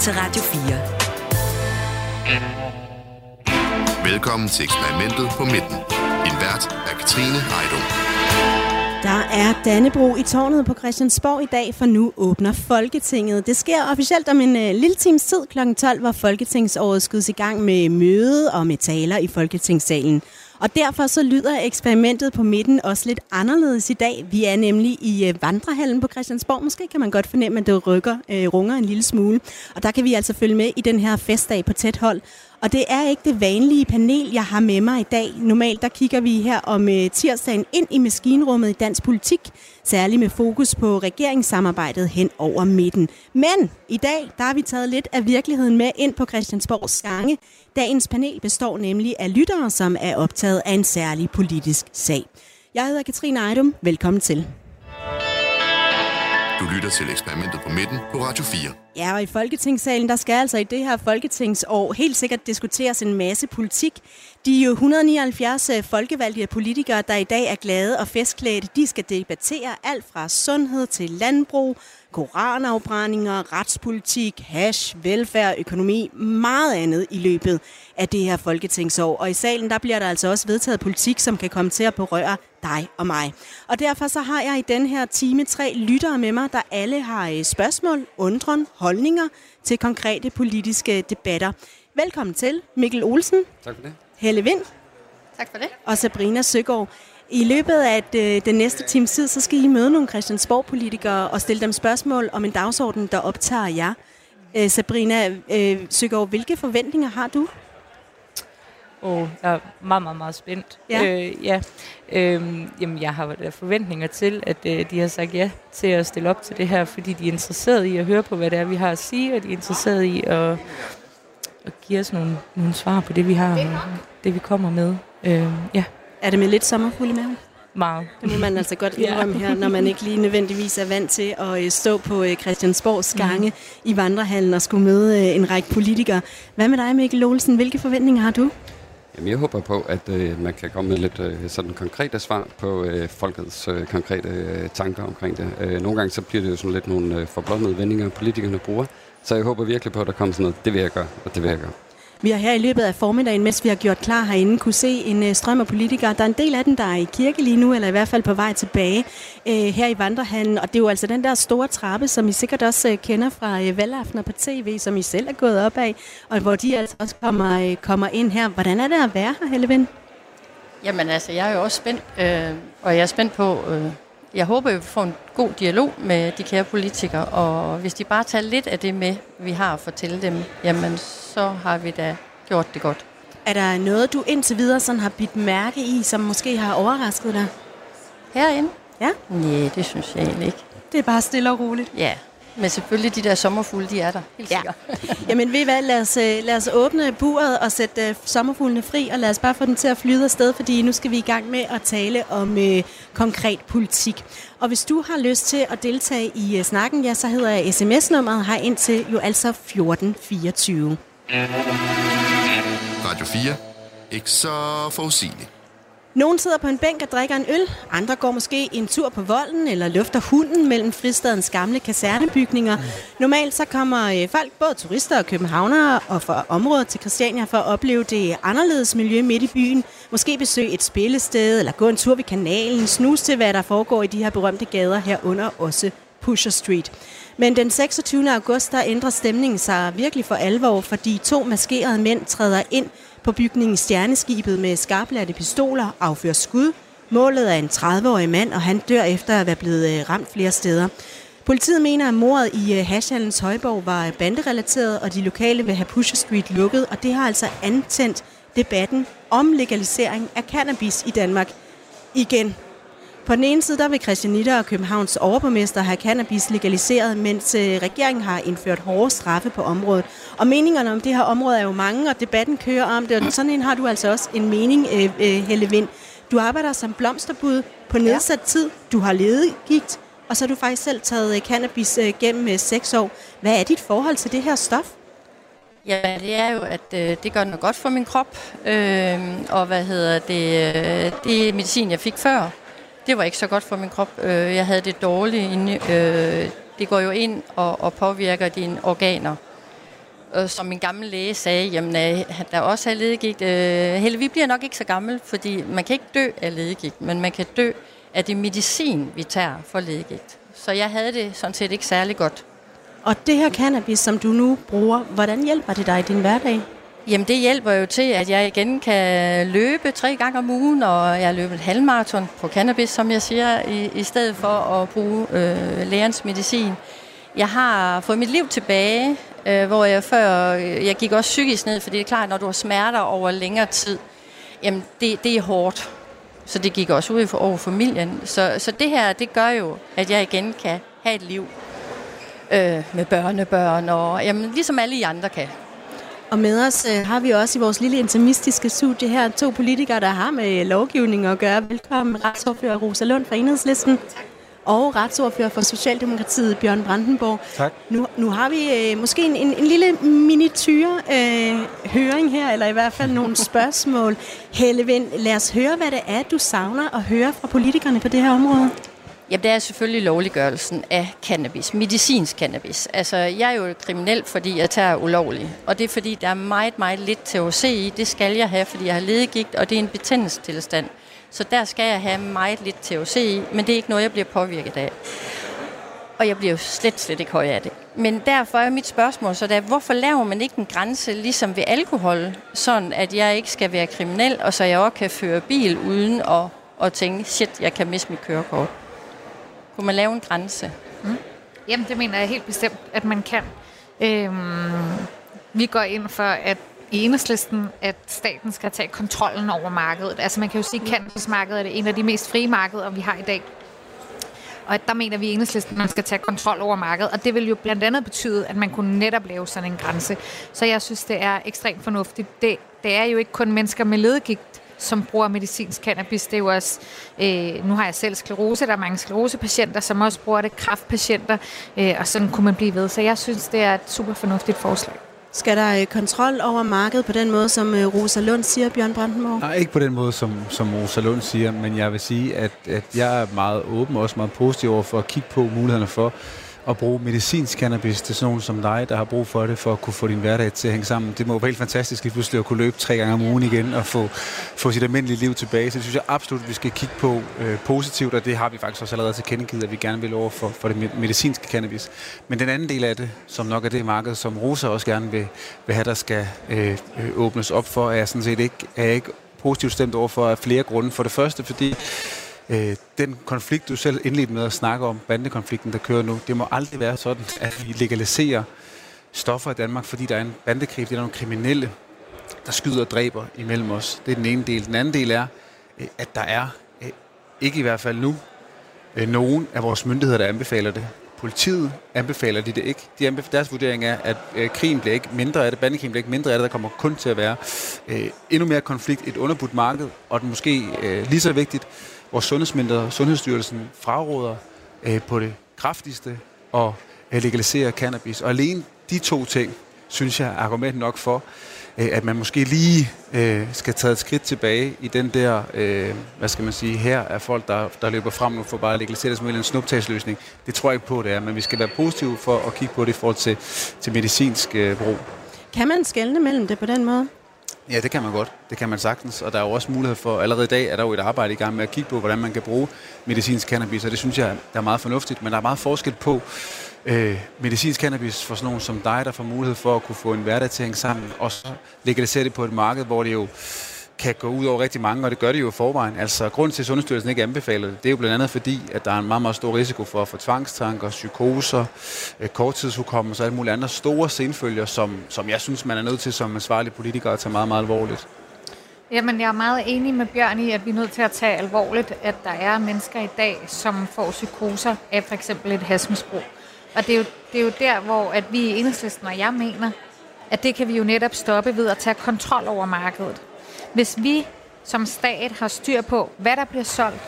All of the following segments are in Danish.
til Radio 4. Velkommen til eksperimentet på midten. En vært er Katrine Heidung. Der er Dannebro i tårnet på Christiansborg i dag, for nu åbner Folketinget. Det sker officielt om en øh, lille times tid kl. 12, hvor Folketingsåret skydes i gang med møde og med taler i Folketingssalen. Og derfor så lyder eksperimentet på midten også lidt anderledes i dag. Vi er nemlig i uh, vandrehallen på Christiansborg. Måske kan man godt fornemme, at det rykker, øh, runger en lille smule. Og der kan vi altså følge med i den her festdag på tæt hold. Og det er ikke det vanlige panel, jeg har med mig i dag. Normalt der kigger vi her om øh, tirsdagen ind i maskinrummet i dansk politik, særligt med fokus på regeringssamarbejdet hen over midten. Men i dag der har vi taget lidt af virkeligheden med ind på Christiansborgs gange. Dagens panel består nemlig af lyttere, som er optaget af en særlig politisk sag. Jeg hedder Katrine Ejdum. Velkommen til. Du lytter til eksperimentet på midten på Radio 4. Ja, og i Folketingssalen, der skal altså i det her folketingsår helt sikkert diskuteres en masse politik. De 179 øh, folkevalgte politikere, der i dag er glade og festklædte, de skal debattere alt fra sundhed til landbrug, koranafbrændinger, retspolitik, hash, velfærd, økonomi, meget andet i løbet af det her folketingsår. Og i salen, der bliver der altså også vedtaget politik, som kan komme til at berøre dig og mig. Og derfor så har jeg i den her time tre lyttere med mig, der alle har øh, spørgsmål, undren, holdninger til konkrete politiske debatter. Velkommen til Mikkel Olsen. Tak for det. Helle Vind. Tak for det. Og Sabrina Søgaard. I løbet af øh, den næste times tid, så skal I møde nogle Christiansborg-politikere og stille dem spørgsmål om en dagsorden, der optager jer. Øh, Sabrina øh, Søgaard, hvilke forventninger har du? Oh, jeg er meget, meget, meget spændt. Ja. Øh, ja. Øhm, jamen, jeg har forventninger til, at øh, de har sagt ja til at stille op til det her, fordi de er interesserede i at høre på, hvad det er, vi har at sige, og de er interesserede i at, at give os nogle, nogle svar på det, vi har, det vi kommer med. Øh, ja, Er det med lidt sommerfuld i maven? meget. Det må man altså godt Ja. indrømme her, når man ikke lige nødvendigvis er vant til at øh, stå på øh, Christiansborgs gange mm. i vandrehallen og skulle møde øh, en række politikere. Hvad med dig, Mikkel Olsen? Hvilke forventninger har du? Jamen, jeg håber på, at øh, man kan komme med lidt øh, sådan konkrete svar på øh, folkets øh, konkrete øh, tanker omkring det. Øh, nogle gange så bliver det jo sådan lidt nogle øh, forblommede vendinger, politikerne bruger. Så jeg håber virkelig på, at der kommer sådan noget, det vil jeg gøre, og det vil jeg gøre. Vi har her i løbet af formiddagen, mens vi har gjort klar herinde, kunne se en øh, strøm af politikere. Der er en del af dem, der er i kirke lige nu, eller i hvert fald på vej tilbage øh, her i Vandrehallen. Og det er jo altså den der store trappe, som I sikkert også øh, kender fra øh, valgaftener på tv, som I selv er gået op af, og hvor de altså også kommer, øh, kommer ind her. Hvordan er det at være her, Hellevind? Jamen altså, jeg er jo også spændt, øh, og jeg er spændt på, øh, jeg håber, vi får en god dialog med de kære politikere, og hvis de bare tager lidt af det med, vi har at fortælle dem, jamen så har vi da gjort det godt. Er der noget, du indtil videre sådan har bidt mærke i, som måske har overrasket dig? Herinde? Ja, Nej, det synes jeg egentlig ikke. det er bare stille og roligt. Ja, men selvfølgelig de der sommerfugle, de er der, helt Ja. sikkert. Jamen ved I hvad, lad os, øh, lad os åbne buret og sætte øh, sommerfuglene fri, og lad os bare få den til at flyde afsted, fordi nu skal vi i gang med at tale om øh, konkret politik. Og hvis du har lyst til at deltage i øh, snakken, ja, så hedder jeg sms-nummeret her ind til jo altså 1424. Radio 4. Ikke så forudsigeligt. Nogle sidder på en bænk og drikker en øl, andre går måske en tur på volden eller lufter hunden mellem fristadens gamle kasernebygninger. Normalt så kommer øh, folk, både turister og københavnere og fra området til Christiania for at opleve det anderledes miljø midt i byen. Måske besøge et spillested eller gå en tur ved kanalen, snus til hvad der foregår i de her berømte gader herunder også Pusher Street. Men den 26. august, der ændrer stemningen sig virkelig for alvor, fordi to maskerede mænd træder ind på bygningen Stjerneskibet med skarplatte pistoler, affører skud. Målet er en 30-årig mand, og han dør efter at være blevet øh, ramt flere steder. Politiet mener, at mordet i øh, Hashallens Højborg var banderelateret, og de lokale vil have Pusher Street lukket, og det har altså antændt debatten om legalisering af cannabis i Danmark igen. På den ene side der vil Christianitter og Københavns overborgmester have cannabis legaliseret, mens øh, regeringen har indført hårde straffe på området. Og meningerne om det her område er jo mange, og debatten kører om det. Og sådan en har du altså også en mening, øh, øh, Helle Vind. Du arbejder som blomsterbud på nedsat tid. Du har ledegigt, og så har du faktisk selv taget cannabis gennem seks år. Hvad er dit forhold til det her stof? Ja, det er jo, at øh, det gør noget godt for min krop. Øh, og hvad hedder det? Øh, det medicin, jeg fik før, det var ikke så godt for min krop. Øh, jeg havde det dårligt inde. Øh, det går jo ind og, og påvirker dine organer. Og som min gamle læge sagde, jamen, øh, der også er ledegigt. Øh, Helle, vi bliver nok ikke så gammel, fordi man kan ikke dø af ledegigt, men man kan dø af det medicin, vi tager for ledegigt. Så jeg havde det sådan set ikke særlig godt. Og det her cannabis, som du nu bruger, hvordan hjælper det dig i din hverdag? Jamen det hjælper jo til, at jeg igen kan løbe tre gange om ugen, og jeg løber et halvmarathon på cannabis, som jeg siger, i, i stedet for at bruge øh, lægerens medicin. Jeg har fået mit liv tilbage, øh, hvor jeg før, øh, jeg gik også psykisk ned, for det er klart, når du har smerter over længere tid, jamen det, det er hårdt. Så det gik også ud over familien. Så, så det her, det gør jo, at jeg igen kan have et liv øh, med børnebørn, og jamen, ligesom alle I andre kan. Og med os øh, har vi også i vores lille intimistiske studie her to politikere, der har med lovgivning at gøre. Velkommen, retsordfører Rosa Lund fra Enhedslisten. Og retsordfører for Socialdemokratiet, Bjørn Brandenborg. Tak. Nu, nu har vi øh, måske en, en, en lille miniatyr øh, høring her, eller i hvert fald nogle spørgsmål. Helle Vind, lad os høre, hvad det er, du savner at høre fra politikerne på det her område. Jamen, det er selvfølgelig lovliggørelsen af cannabis, medicinsk cannabis. Altså, jeg er jo kriminel, fordi jeg tager ulovligt. Og det er fordi, der er meget, meget lidt THC i. Det skal jeg have, fordi jeg har ledegigt, og det er en betændelsestilstand. Så der skal jeg have meget lidt THC i, men det er ikke noget, jeg bliver påvirket af. Og jeg bliver jo slet, slet ikke høj af det. Men derfor er mit spørgsmål så der, hvorfor laver man ikke en grænse ligesom ved alkohol, sådan at jeg ikke skal være kriminel, og så jeg også kan føre bil uden at, at tænke, shit, jeg kan miste mit kørekort. Kunne man lave en grænse? Mm. Jamen, det mener jeg helt bestemt, at man kan. Øhm, vi går ind for, at i enhedslisten, at staten skal tage kontrollen over markedet. Altså man kan jo sige, at cannabismarkedet er en af de mest frie markeder, vi har i dag. Og der mener vi i enhedslisten, at man skal tage kontrol over markedet. Og det vil jo blandt andet betyde, at man kunne netop lave sådan en grænse. Så jeg synes, det er ekstremt fornuftigt. Det, det er jo ikke kun mennesker med ledegigt, som bruger medicinsk cannabis. Det er jo også, øh, nu har jeg selv sklerose, der er mange sklerosepatienter, som også bruger det, kraftpatienter, øh, og sådan kunne man blive ved. Så jeg synes, det er et super fornuftigt forslag. Skal der øh, kontrol over markedet på den måde, som øh, Rosa Lund siger, Bjørn Brandenborg? Nej, ikke på den måde, som, som Rosa Lund siger, men jeg vil sige, at, at jeg er meget åben og også meget positiv over for at kigge på mulighederne for, at bruge medicinsk cannabis til sådan nogen som dig, der har brug for det, for at kunne få din hverdag til at hænge sammen. Det må være helt fantastisk lige pludselig at kunne løbe tre gange om ugen igen og få, få sit almindelige liv tilbage. Så det synes jeg absolut, vi skal kigge på øh, positivt, og det har vi faktisk også allerede tilkendegivet, at vi gerne vil over for, for det medicinske cannabis. Men den anden del af det, som nok er det marked, som Rosa også gerne vil, vil have, der skal øh, øh, åbnes op for, er jeg sådan set ikke, er jeg ikke positivt stemt over for af flere grunde. For det første, fordi øh, den konflikt, du selv indledte med at snakke om, bandekonflikten, der kører nu, det må aldrig være sådan, at vi legaliserer stoffer i Danmark, fordi der er en bandekrig, fordi der er nogle kriminelle, der skyder og dræber imellem os. Det er den ene del. Den anden del er, øh, at der er, øh, ikke i hvert fald nu, øh, nogen af vores myndigheder, der anbefaler det. Politiet anbefaler de det ikke. De anbefaler, deres vurdering er, at øh, krigen bliver ikke mindre af det, bandekrigen bliver ikke mindre af det, der kommer kun til at være øh, endnu mere konflikt, et underbudt marked, og den måske øh, lige så vigtigt, hvor sundhedsmyndigheder, Sundhedsstyrelsen, fraråder øh, på det kraftigste at øh, legalisere cannabis. Og alene de to ting, synes jeg er argument nok for, øh, at man måske lige øh, skal tage et skridt tilbage i den der, øh, hvad skal man sige, her er folk, der, der løber frem nu for bare at legalisere det som en snuptagsløsning. Det tror jeg ikke på, det er, men vi skal være positive for at kigge på det i forhold til, til medicinsk øh, brug. Kan man skelne mellem det på den måde? Ja, det kan man godt. Det kan man sagtens. Og der er jo også mulighed for, allerede i dag er der jo et arbejde i gang med at kigge på, hvordan man kan bruge medicinsk cannabis, og det synes jeg der er meget fornuftigt. Men der er meget forskel på øh, medicinsk cannabis for sådan nogen som dig, der får mulighed for at kunne få en hverdag til at hænge sammen, og så legalisere det på et marked, hvor det jo kan gå ud over rigtig mange, og det gør det jo i forvejen. Altså, grunden til, at Sundhedsstyrelsen ikke anbefaler det, det er jo blandt andet fordi, at der er en meget, meget stor risiko for at få tvangstanker, psykoser, øh, korttidshukommelse og alle mulige andre store senfølger, som, som jeg synes, man er nødt til som ansvarlig politiker at tage meget, meget alvorligt. Jamen, jeg er meget enig med Bjørn i, at vi er nødt til at tage alvorligt, at der er mennesker i dag, som får psykoser af for eksempel et hasmisbrug. Og det er, jo, det er jo der, hvor at vi i enhedslisten og jeg mener, at det kan vi jo netop stoppe ved at tage kontrol over markedet. Hvis vi som stat har styr på, hvad der bliver solgt,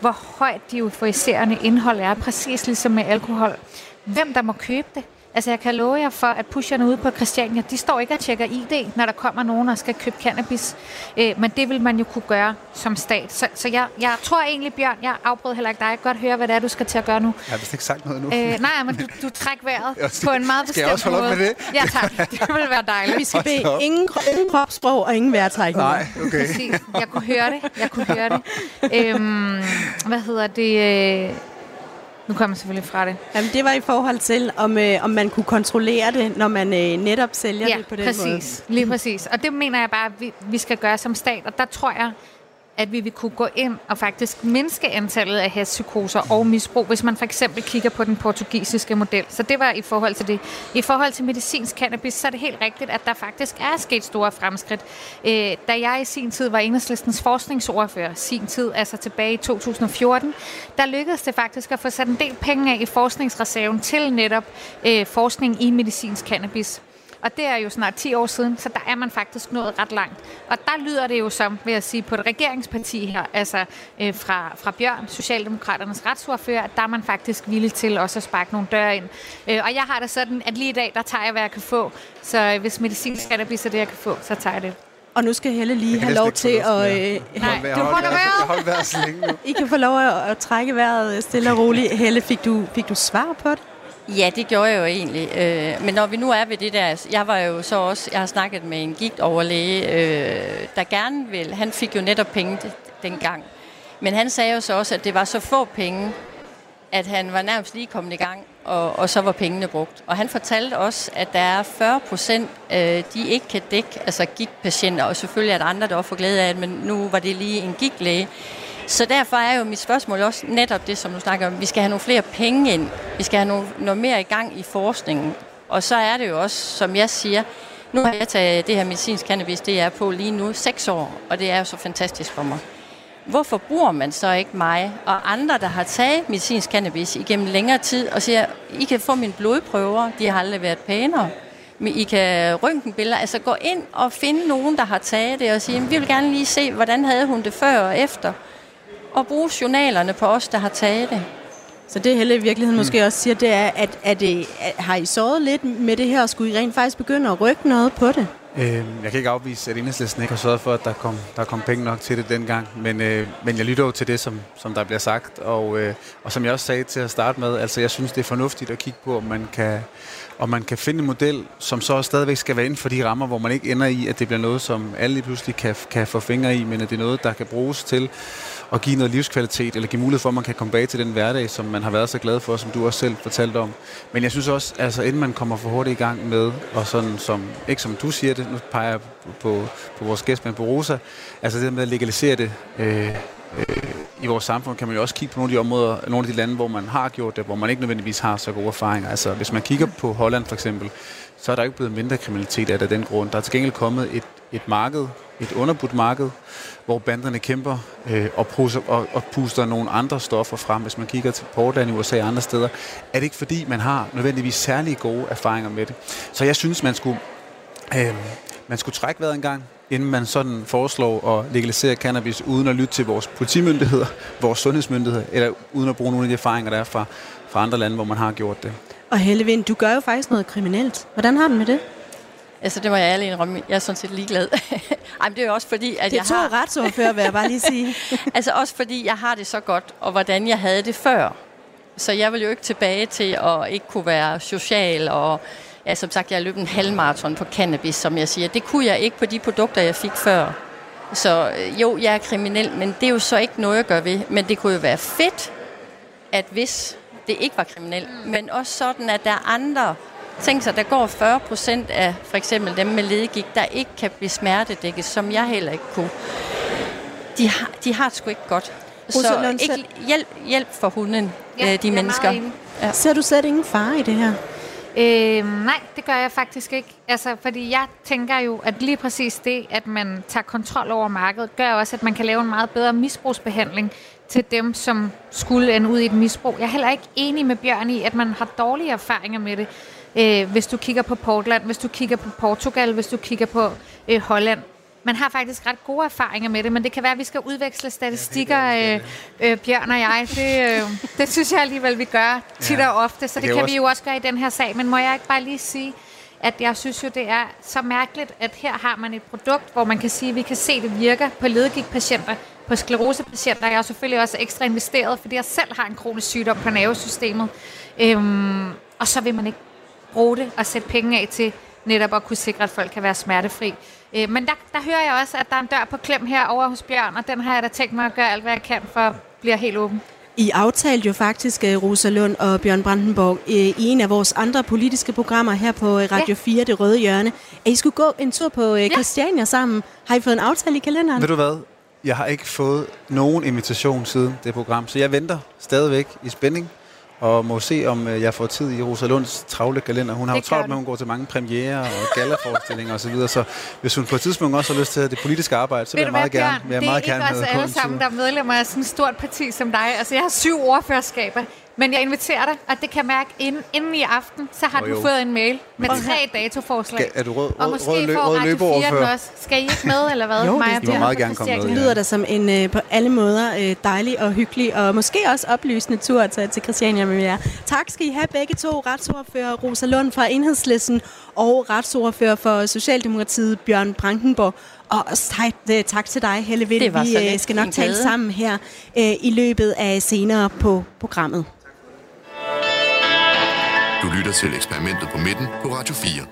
hvor højt de euforiserende indhold er, præcis ligesom med alkohol, hvem der må købe det, Altså, jeg kan love jer for, at pusherne ude på Christiania, de står ikke og tjekker ID, når der kommer nogen og skal købe cannabis. Øh, men det vil man jo kunne gøre som stat. Så, så jeg, jeg tror egentlig, Bjørn, jeg afbryder heller ikke dig. Jeg kan godt høre, hvad det er, du skal til at gøre nu. Jeg har vist ikke sagt noget nu. Øh, nej, men du, du trækker vejret på en meget Skal jeg bestemt også holde op måde. med det? Ja, tak. Det vil være dejligt. Vi skal bede ingen, ingen kropssprog og ingen vejrtrækning. Nej, okay. Præcis. Jeg kunne høre det. Jeg kunne høre det. Øhm, hvad hedder det? Nu kommer jeg selvfølgelig fra det. Jamen, det var i forhold til, om, øh, om man kunne kontrollere det, når man øh, netop sælger ja, det på den præcis. måde. Lige præcis. Og det mener jeg bare, at vi, vi skal gøre som stat. Og der tror jeg, at vi vil kunne gå ind og faktisk mindske antallet af hashpsykoser og misbrug, hvis man for eksempel kigger på den portugisiske model. Så det var i forhold til det. I forhold til medicinsk cannabis, så er det helt rigtigt, at der faktisk er sket store fremskridt. Øh, da jeg i sin tid var enhedslistens forskningsordfører, sin tid, altså tilbage i 2014, der lykkedes det faktisk at få sat en del penge af i forskningsreserven til netop øh, forskning i medicinsk cannabis. Og det er jo snart 10 år siden, så der er man faktisk nået ret langt. Og der lyder det jo som, vil jeg sige, på et regeringsparti her, altså øh, fra, fra Bjørn, Socialdemokraternes retsordfører, at der er man faktisk villig til også at sparke nogle døre ind. Øh, og jeg har det sådan, at lige i dag, der tager jeg, hvad jeg kan få. Så øh, hvis medicinsk cannabis er det, jeg kan få, så tager jeg det. Og nu skal Helle lige have lov til at... Øh, Nej, du hold holder vejret. vejret. Jeg holder vejret så længe nu. I kan få lov at, at trække vejret stille og roligt. Helle, fik du, fik du svar på det? Ja, det gjorde jeg jo egentlig. Øh, men når vi nu er ved det der, altså, jeg var jo så også, jeg har snakket med en gigtoverlæge, øh, der gerne vil, han fik jo netop penge dengang. Men han sagde jo så også, at det var så få penge, at han var nærmest lige kommet i gang, og, og så var pengene brugt. Og han fortalte også, at der er 40 procent, øh, de ikke kan dække, altså gigtpatienter, og selvfølgelig er der andre, der også får glæde af det, men nu var det lige en gigtlæge. Så derfor er jo mit spørgsmål også netop det, som du snakker om. Vi skal have nogle flere penge ind. Vi skal have nogle, noget mere i gang i forskningen. Og så er det jo også, som jeg siger, nu har jeg taget det her medicinsk cannabis, det er på lige nu seks år, og det er jo så fantastisk for mig. Hvorfor bruger man så ikke mig og andre, der har taget medicinsk cannabis igennem længere tid, og siger, I kan få mine blodprøver, de har aldrig været pænere. Men I kan røntgenbilleder, altså gå ind og finde nogen, der har taget det, og sige, vi vil gerne lige se, hvordan havde hun det før og efter. Og bruge journalerne på os, der har taget det. Så det Helle i virkeligheden måske også siger, det er, at, at, det, at har I såret lidt med det her, og skulle I rent faktisk begynde at rykke noget på det? Øh, jeg kan ikke afvise, at enhedslisten ikke har sørget for, at der kom, der kom penge nok til det dengang. Men, øh, men jeg lytter jo til det, som, som der bliver sagt. Og, øh, og som jeg også sagde til at starte med, altså jeg synes, det er fornuftigt at kigge på, om man kan, om man kan finde en model, som så stadigvæk skal være inden for de rammer, hvor man ikke ender i, at det bliver noget, som alle pludselig kan, kan få fingre i, men at det er noget, der kan bruges til at give noget livskvalitet, eller give mulighed for, at man kan komme bag til den hverdag, som man har været så glad for, som du også selv fortalte om. Men jeg synes også, altså inden man kommer for hurtigt i gang med, og sådan som, ikke som du siger det, nu peger jeg på, på vores gæst, men på Rosa, altså det med at legalisere det øh, øh, i vores samfund, kan man jo også kigge på nogle af de områder, nogle af de lande, hvor man har gjort det, hvor man ikke nødvendigvis har så gode erfaringer. Altså hvis man kigger på Holland for eksempel, så er der ikke blevet mindre kriminalitet af af den grund. Der er til gengæld kommet et, et marked, et underbudt marked, hvor banderne kæmper øh, og, puster, og, og puster nogle andre stoffer frem. Hvis man kigger til Portland i USA og andre steder, er det ikke fordi, man har nødvendigvis særlig gode erfaringer med det. Så jeg synes, man skulle, øh, man skulle trække vejret en gang, inden man sådan foreslår at legalisere cannabis, uden at lytte til vores politimyndigheder, vores sundhedsmyndigheder, eller uden at bruge nogle af de erfaringer, der er fra, fra andre lande, hvor man har gjort det. Og Hellevind, du gør jo faktisk noget kriminelt. Hvordan har du med det? Altså, det må jeg ærligt indrømme. Jeg er sådan set ligeglad. Ej, men det er jo også fordi, at Det er jeg to har... retsordfører, vil jeg bare lige sige. Altså også fordi, jeg har det så godt, og hvordan jeg havde det før. Så jeg vil jo ikke tilbage til at ikke kunne være social, og ja, som sagt, jeg har løbet en halvmarathon på cannabis, som jeg siger. Det kunne jeg ikke på de produkter, jeg fik før. Så øh, jo, jeg er kriminel, men det er jo så ikke noget, jeg gør ved. Men det kunne jo være fedt, at hvis det ikke var kriminelt, men også sådan, at der er andre Tænk sig, der går 40 procent af for eksempel dem med ledegik, der ikke kan blive smertedækket, som jeg heller ikke kunne. De har, de har det sgu ikke godt. Så ikke hjælp, hjælp for hunden, Ja, ja, jeg de er mennesker. enig. Ser du slet ingen fare i det her? Øh, nej, det gør jeg faktisk ikke. Altså, fordi jeg tænker jo, at lige præcis det, at man tager kontrol over markedet, gør også, at man kan lave en meget bedre misbrugsbehandling til dem, som skulle ende ud i et misbrug. Jeg er heller ikke enig med Bjørn i, at man har dårlige erfaringer med det. Øh, hvis du kigger på Portland, hvis du kigger på Portugal, hvis du kigger på øh, Holland. man har faktisk ret gode erfaringer med det, men det kan være, at vi skal udveksle statistikker, øh, øh, Bjørn og jeg. Det, øh, det synes jeg alligevel, vi gør tit og ofte, så det, det kan, kan vi jo også gøre i den her sag. Men må jeg ikke bare lige sige, at jeg synes jo, det er så mærkeligt, at her har man et produkt, hvor man kan sige, at vi kan se, at det virker på ledegigtpatienter, på sklerosepatienter. Jeg er selvfølgelig også ekstra investeret, fordi jeg selv har en kronisk sygdom på nervesystemet. Øhm, og så vil man ikke bruge det og sætte penge af til netop at kunne sikre, at folk kan være smertefri. Øh, men der, der hører jeg også, at der er en dør på klem her over hos Bjørn, og den har jeg da tænkt mig at gøre alt, hvad jeg kan for at blive helt åben. I aftalte jo faktisk, øh, Rosa Lund og Bjørn Brandenborg, øh, i en af vores andre politiske programmer her på øh, Radio 4, Det Røde Hjørne, at I skulle gå en tur på Christiania sammen. Har I fået en aftale i kalenderen? Ved du hvad? Jeg har ikke fået nogen invitation siden det program, så jeg venter stadigvæk i spænding og må se, om øh, jeg får tid i Rosa Lunds travle kalender. Hun har jo travlt med, at hun går til mange premiere og gallaforestillinger osv., så, så hvis hun på et tidspunkt også har lyst til det politiske arbejde, så vil jeg meget gerne, vil jeg meget gerne Det er ikke os alle sammen, der er medlemmer af sådan et stort parti som dig. Altså, jeg har syv ordførerskaber. Men jeg inviterer dig, og det kan mærke, inden, inden i aften, så har oh, du fået en mail med tre datoforslag. Skal, er du rød, og måske rød, får rød løbeoverfører? også. Skal I ikke med, eller hvad? jo, Maja, det må meget gerne komme med. Det lyder da som en øh, på alle måder øh, dejlig og hyggelig, og måske også oplysende tur til, til Christiania med jer. Tak skal I have begge to, retsordfører Rosa Lund fra Enhedslisten og retsordfører for Socialdemokratiet Bjørn Brandenborg. Og tak, øh, tak til dig, Helle Vind. Vi øh, skal nok tale sammen her øh, i løbet af senere på programmet. Du lytter til eksperimentet på midten på Radio 4.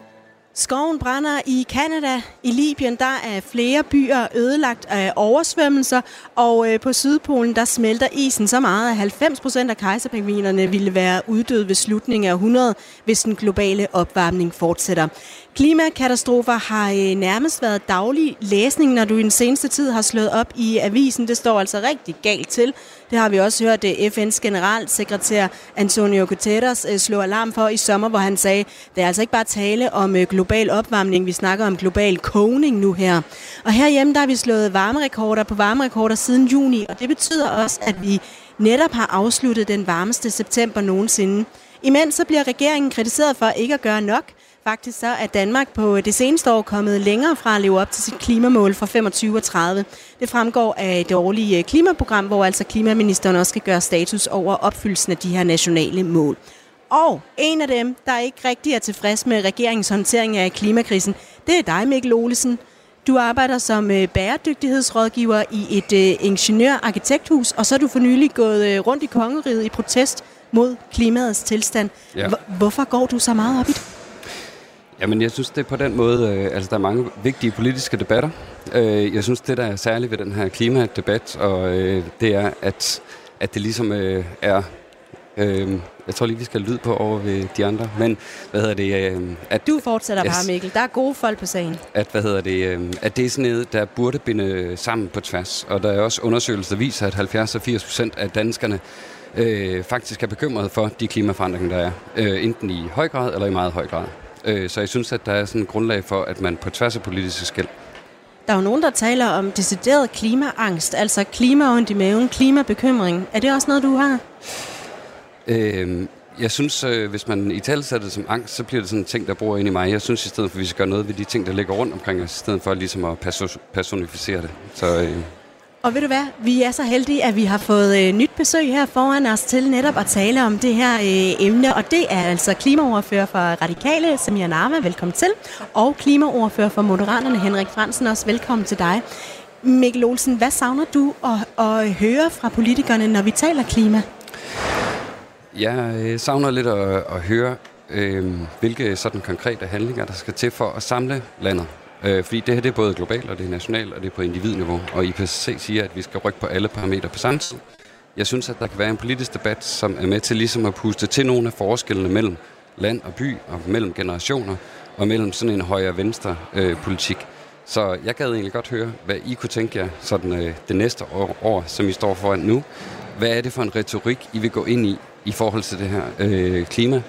Skoven brænder i Kanada. I Libyen der er flere byer ødelagt af oversvømmelser, og øh, på Sydpolen der smelter isen så meget, at 90 procent af kejserpingvinerne ville være uddøde ved slutningen af 100, hvis den globale opvarmning fortsætter. Klimakatastrofer har øh, nærmest været daglig læsning, når du i den seneste tid har slået op i avisen. Det står altså rigtig galt til. Det har vi også hørt øh, FN's generalsekretær Antonio Guterres øh, slå alarm for i sommer, hvor han sagde, det er altså ikke bare tale om global opvarmning, vi snakker om global kogning nu her. Og herhjemme der har vi slået varmerekorder på varmerekorder siden juni, og det betyder også, at vi netop har afsluttet den varmeste september nogensinde. Imens så bliver regeringen kritiseret for ikke at gøre nok – Faktisk så er Danmark på det seneste år kommet længere fra at leve op til sit klimamål for 25 og 30. Det fremgår af det årlige klimaprogram, hvor altså klimaministeren også skal gøre status over opfyldelsen af de her nationale mål. Og en af dem, der ikke rigtig er tilfreds med regeringens håndtering af klimakrisen, det er dig, Mikkel Olesen. Du arbejder som øh, bæredygtighedsrådgiver i et øh, ingeniør-arkitekthus, og så er du for nylig gået øh, rundt i kongeriget i protest mod klimaets tilstand. Ja. Hvorfor går du så meget op i det? Jamen, jeg synes, det er på den måde, øh, altså der er mange vigtige politiske debatter. Øh, jeg synes, det der er særligt ved den her klimadebat, og øh, det er, at, at det ligesom øh, er... Øh, jeg tror lige, vi skal lyde på over ved de andre, men hvad hedder det? Øh, at, du fortsætter bare, Mikkel. Der er gode folk på sagen. At, hvad hedder det? Øh, at det er sådan noget, der burde binde sammen på tværs. Og der er også undersøgelser, der viser, at 70 80 procent af danskerne øh, faktisk er bekymrede for de klimaforandringer, der er. Øh, enten i høj grad eller i meget høj grad. Øh, så jeg synes, at der er sådan en grundlag for, at man på tværs af politiske skæld der er jo nogen, der taler om decideret klimaangst, altså klimaondt i maven, klimabekymring. Er det også noget, du har? Øh, jeg synes, øh, hvis man i tale sætter det som angst, så bliver det sådan en ting, der bor ind i mig. Jeg synes i stedet for, at vi skal gøre noget ved de ting, der ligger rundt omkring os, i stedet for ligesom at personificere det. Så, øh, og ved du hvad, vi er så heldige, at vi har fået øh, nyt besøg her foran os til netop at tale om det her øh, emne. Og det er altså klimaoverfører for Radikale, Samia Narva, velkommen til. Og klimaoverfører for Moderaterne, Henrik Fransen, også velkommen til dig. Mikkel Olsen, hvad savner du at, at høre fra politikerne, når vi taler klima? Jeg øh, savner lidt at, at høre, øh, hvilke sådan konkrete handlinger, der skal til for at samle landet. Øh, fordi det her det er både globalt, og det er nationalt, og det er på individniveau. Og IPCC siger, at vi skal rykke på alle parametre på samme tid. Jeg synes, at der kan være en politisk debat, som er med til ligesom at puste til nogle af forskellene mellem land og by, og mellem generationer, og mellem sådan en højre-venstre øh, politik. Så jeg gad egentlig godt høre, hvad I kunne tænke jer sådan, øh, det næste år, år, som I står foran nu. Hvad er det for en retorik, I vil gå ind i i forhold til det her øh, klima?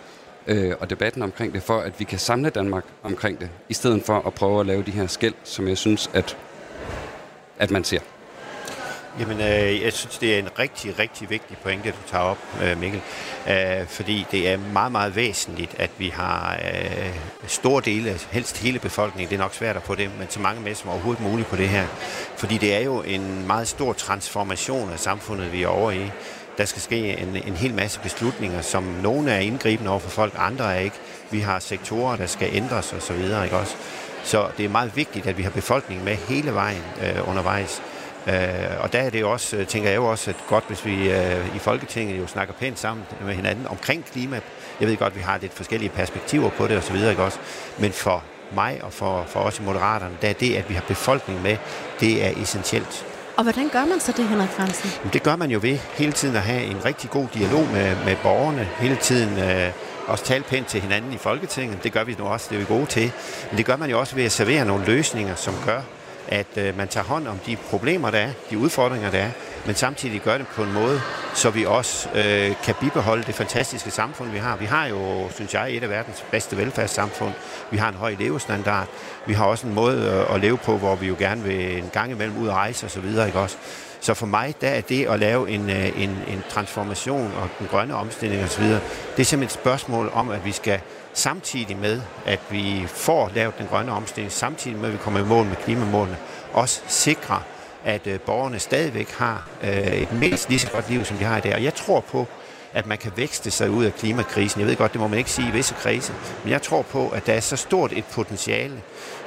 Øh, og debatten omkring det, for at vi kan samle Danmark omkring det, i stedet for at prøve at lave de her skæld, som jeg synes, at, at man ser. Jamen, øh, jeg synes, det er en rigtig, rigtig vigtig pointe, du tager op, øh, Mikkel. Øh, fordi det er meget, meget væsentligt, at vi har øh, store dele, helst hele befolkningen, det er nok svært at få det, men så mange med som overhovedet muligt på det her. Fordi det er jo en meget stor transformation af samfundet, vi er over i. Der skal ske en, en hel masse beslutninger, som nogle er indgribende over for folk, andre er ikke. Vi har sektorer, der skal ændres osv., ikke også? Så det er meget vigtigt, at vi har befolkningen med hele vejen øh, undervejs. Øh, og der er det også, tænker jeg jo også, at godt, hvis vi øh, i Folketinget jo snakker pænt sammen med hinanden omkring klima. Jeg ved godt, at vi har lidt forskellige perspektiver på det osv., ikke også? Men for mig og for, for os i Moderaterne, der er det, at vi har befolkningen med, det er essentielt. Og hvordan gør man så det, Henrik Fransen? Det gør man jo ved hele tiden at have en rigtig god dialog med, med borgerne, hele tiden øh, også tale pænt til hinanden i Folketinget. Det gør vi nu også, det er vi gode til. Men det gør man jo også ved at servere nogle løsninger, som gør, at øh, man tager hånd om de problemer, der er, de udfordringer, der er, men samtidig gør det på en måde, så vi også øh, kan bibeholde det fantastiske samfund, vi har. Vi har jo, synes jeg, et af verdens bedste velfærdssamfund. Vi har en høj levestandard. Vi har også en måde øh, at leve på, hvor vi jo gerne vil en gang imellem ud og rejse osv., ikke også? Så for mig, der er det at lave en, øh, en, en transformation og den grønne omstilling osv., det er simpelthen et spørgsmål om, at vi skal samtidig med, at vi får lavet den grønne omstilling, samtidig med, at vi kommer i mål med klimamålene, også sikre, at øh, borgerne stadigvæk har øh, et mindst lige så godt liv, som de har i dag. Og jeg tror på, at man kan vækste sig ud af klimakrisen. Jeg ved godt, det må man ikke sige i visse krise, men jeg tror på, at der er så stort et potentiale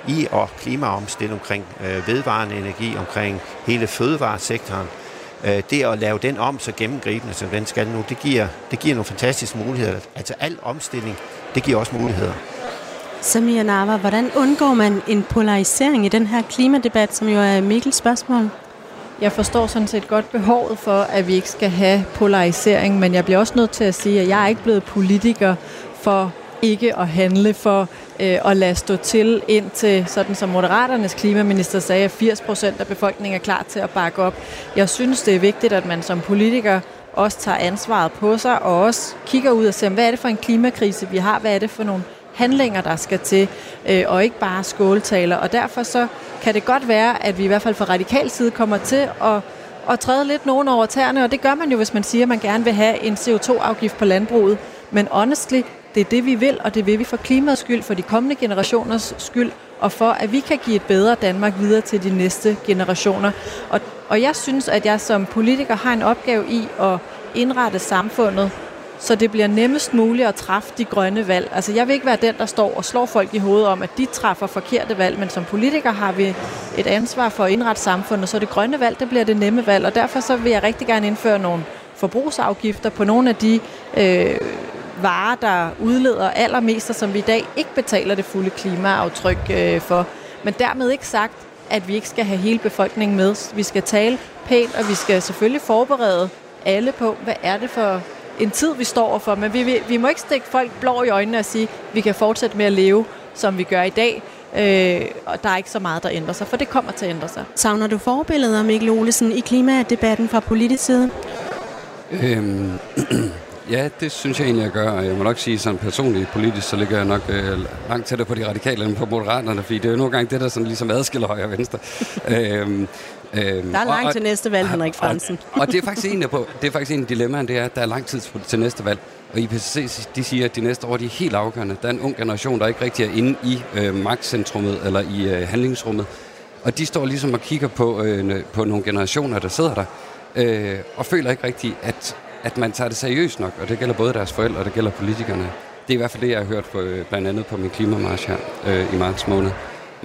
i at klimaomstille omkring øh, vedvarende energi, omkring hele fødevaresektoren. Øh, det at lave den om så gennemgribende, som den skal nu, det giver, det giver nogle fantastiske muligheder. Altså al omstilling, det giver også muligheder. Samia Nava, hvordan undgår man en polarisering i den her klimadebat, som jo er Mikkels spørgsmål? Jeg forstår sådan set godt behovet for, at vi ikke skal have polarisering, men jeg bliver også nødt til at sige, at jeg er ikke blevet politiker for ikke at handle for øh, at lade stå til indtil, sådan som Moderaternes klimaminister sagde, at 80 procent af befolkningen er klar til at bakke op. Jeg synes, det er vigtigt, at man som politiker også tager ansvaret på sig, og også kigger ud og ser, hvad er det for en klimakrise, vi har? Hvad er det for nogle handlinger, der skal til, øh, og ikke bare skåltaler. Og derfor så kan det godt være, at vi i hvert fald fra radikal side kommer til at, at træde lidt nogen over tæerne, og det gør man jo, hvis man siger, at man gerne vil have en CO2-afgift på landbruget. Men honestly, det er det, vi vil, og det vil vi for klimaets skyld, for de kommende generationers skyld, og for at vi kan give et bedre Danmark videre til de næste generationer. Og, og jeg synes, at jeg som politiker har en opgave i at indrette samfundet så det bliver nemmest muligt at træffe de grønne valg. Altså jeg vil ikke være den, der står og slår folk i hovedet om, at de træffer forkerte valg, men som politiker har vi et ansvar for at indrette samfundet, så det grønne valg, det bliver det nemme valg, og derfor så vil jeg rigtig gerne indføre nogle forbrugsafgifter på nogle af de øh, varer, der udleder allermest, og som vi i dag ikke betaler det fulde klimaaftryk øh, for. Men dermed ikke sagt, at vi ikke skal have hele befolkningen med. Vi skal tale pænt, og vi skal selvfølgelig forberede alle på, hvad er det for en tid, vi står for, men vi, vi, vi må ikke stikke folk blå i øjnene og sige, at vi kan fortsætte med at leve, som vi gør i dag. Øh, og der er ikke så meget, der ændrer sig, for det kommer til at ændre sig. Savner du forbilleder, Mikkel Olesen, i klimadebatten fra politisk side? Øhm, ja, det synes jeg egentlig, jeg gør. Jeg må nok sige, sådan personligt politisk, så ligger jeg nok øh, langt tættere på de radikale end på moderaterne, fordi det er jo nogle gange det, der sådan ligesom adskiller højre og venstre. øhm, Øhm, der er langt og, til næste valg, Henrik Fransen. Og, og det, er faktisk en, på, det er faktisk en af dilemmaerne, det er, at der er lang tid til næste valg. Og IPCC de siger, at de næste år de er helt afgørende. Der er en ung generation, der ikke rigtig er inde i øh, magtcentrummet eller i øh, handlingsrummet. Og de står ligesom og kigger på, øh, på nogle generationer, der sidder der, øh, og føler ikke rigtigt, at, at man tager det seriøst nok. Og det gælder både deres forældre, og det gælder politikerne. Det er i hvert fald det, jeg har hørt på, øh, blandt andet på min klimamarsch her øh, i marts måned.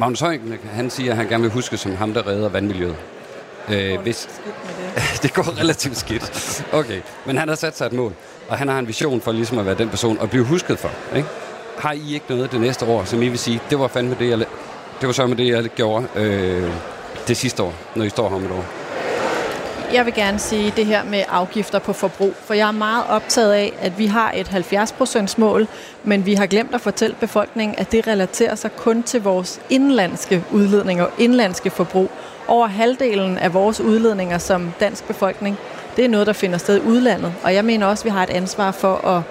Magnus Højken, han siger, at han gerne vil huske som ham, der redder vandmiljøet. Øh, hvis, det. det går relativt skidt. Okay, men han har sat sig et mål, og han har en vision for ligesom at være den person og blive husket for. Ikke? Har I ikke noget det næste år, som I vil sige, det var fandme det, jeg, det var så med det, jeg gjorde øh, det sidste år, når I står her om et år? Jeg vil gerne sige det her med afgifter på forbrug, for jeg er meget optaget af, at vi har et 70% mål, men vi har glemt at fortælle befolkningen, at det relaterer sig kun til vores indlandske udledninger og indlandske forbrug. Over halvdelen af vores udledninger som dansk befolkning, det er noget, der finder sted i udlandet. Og jeg mener også, at vi har et ansvar for at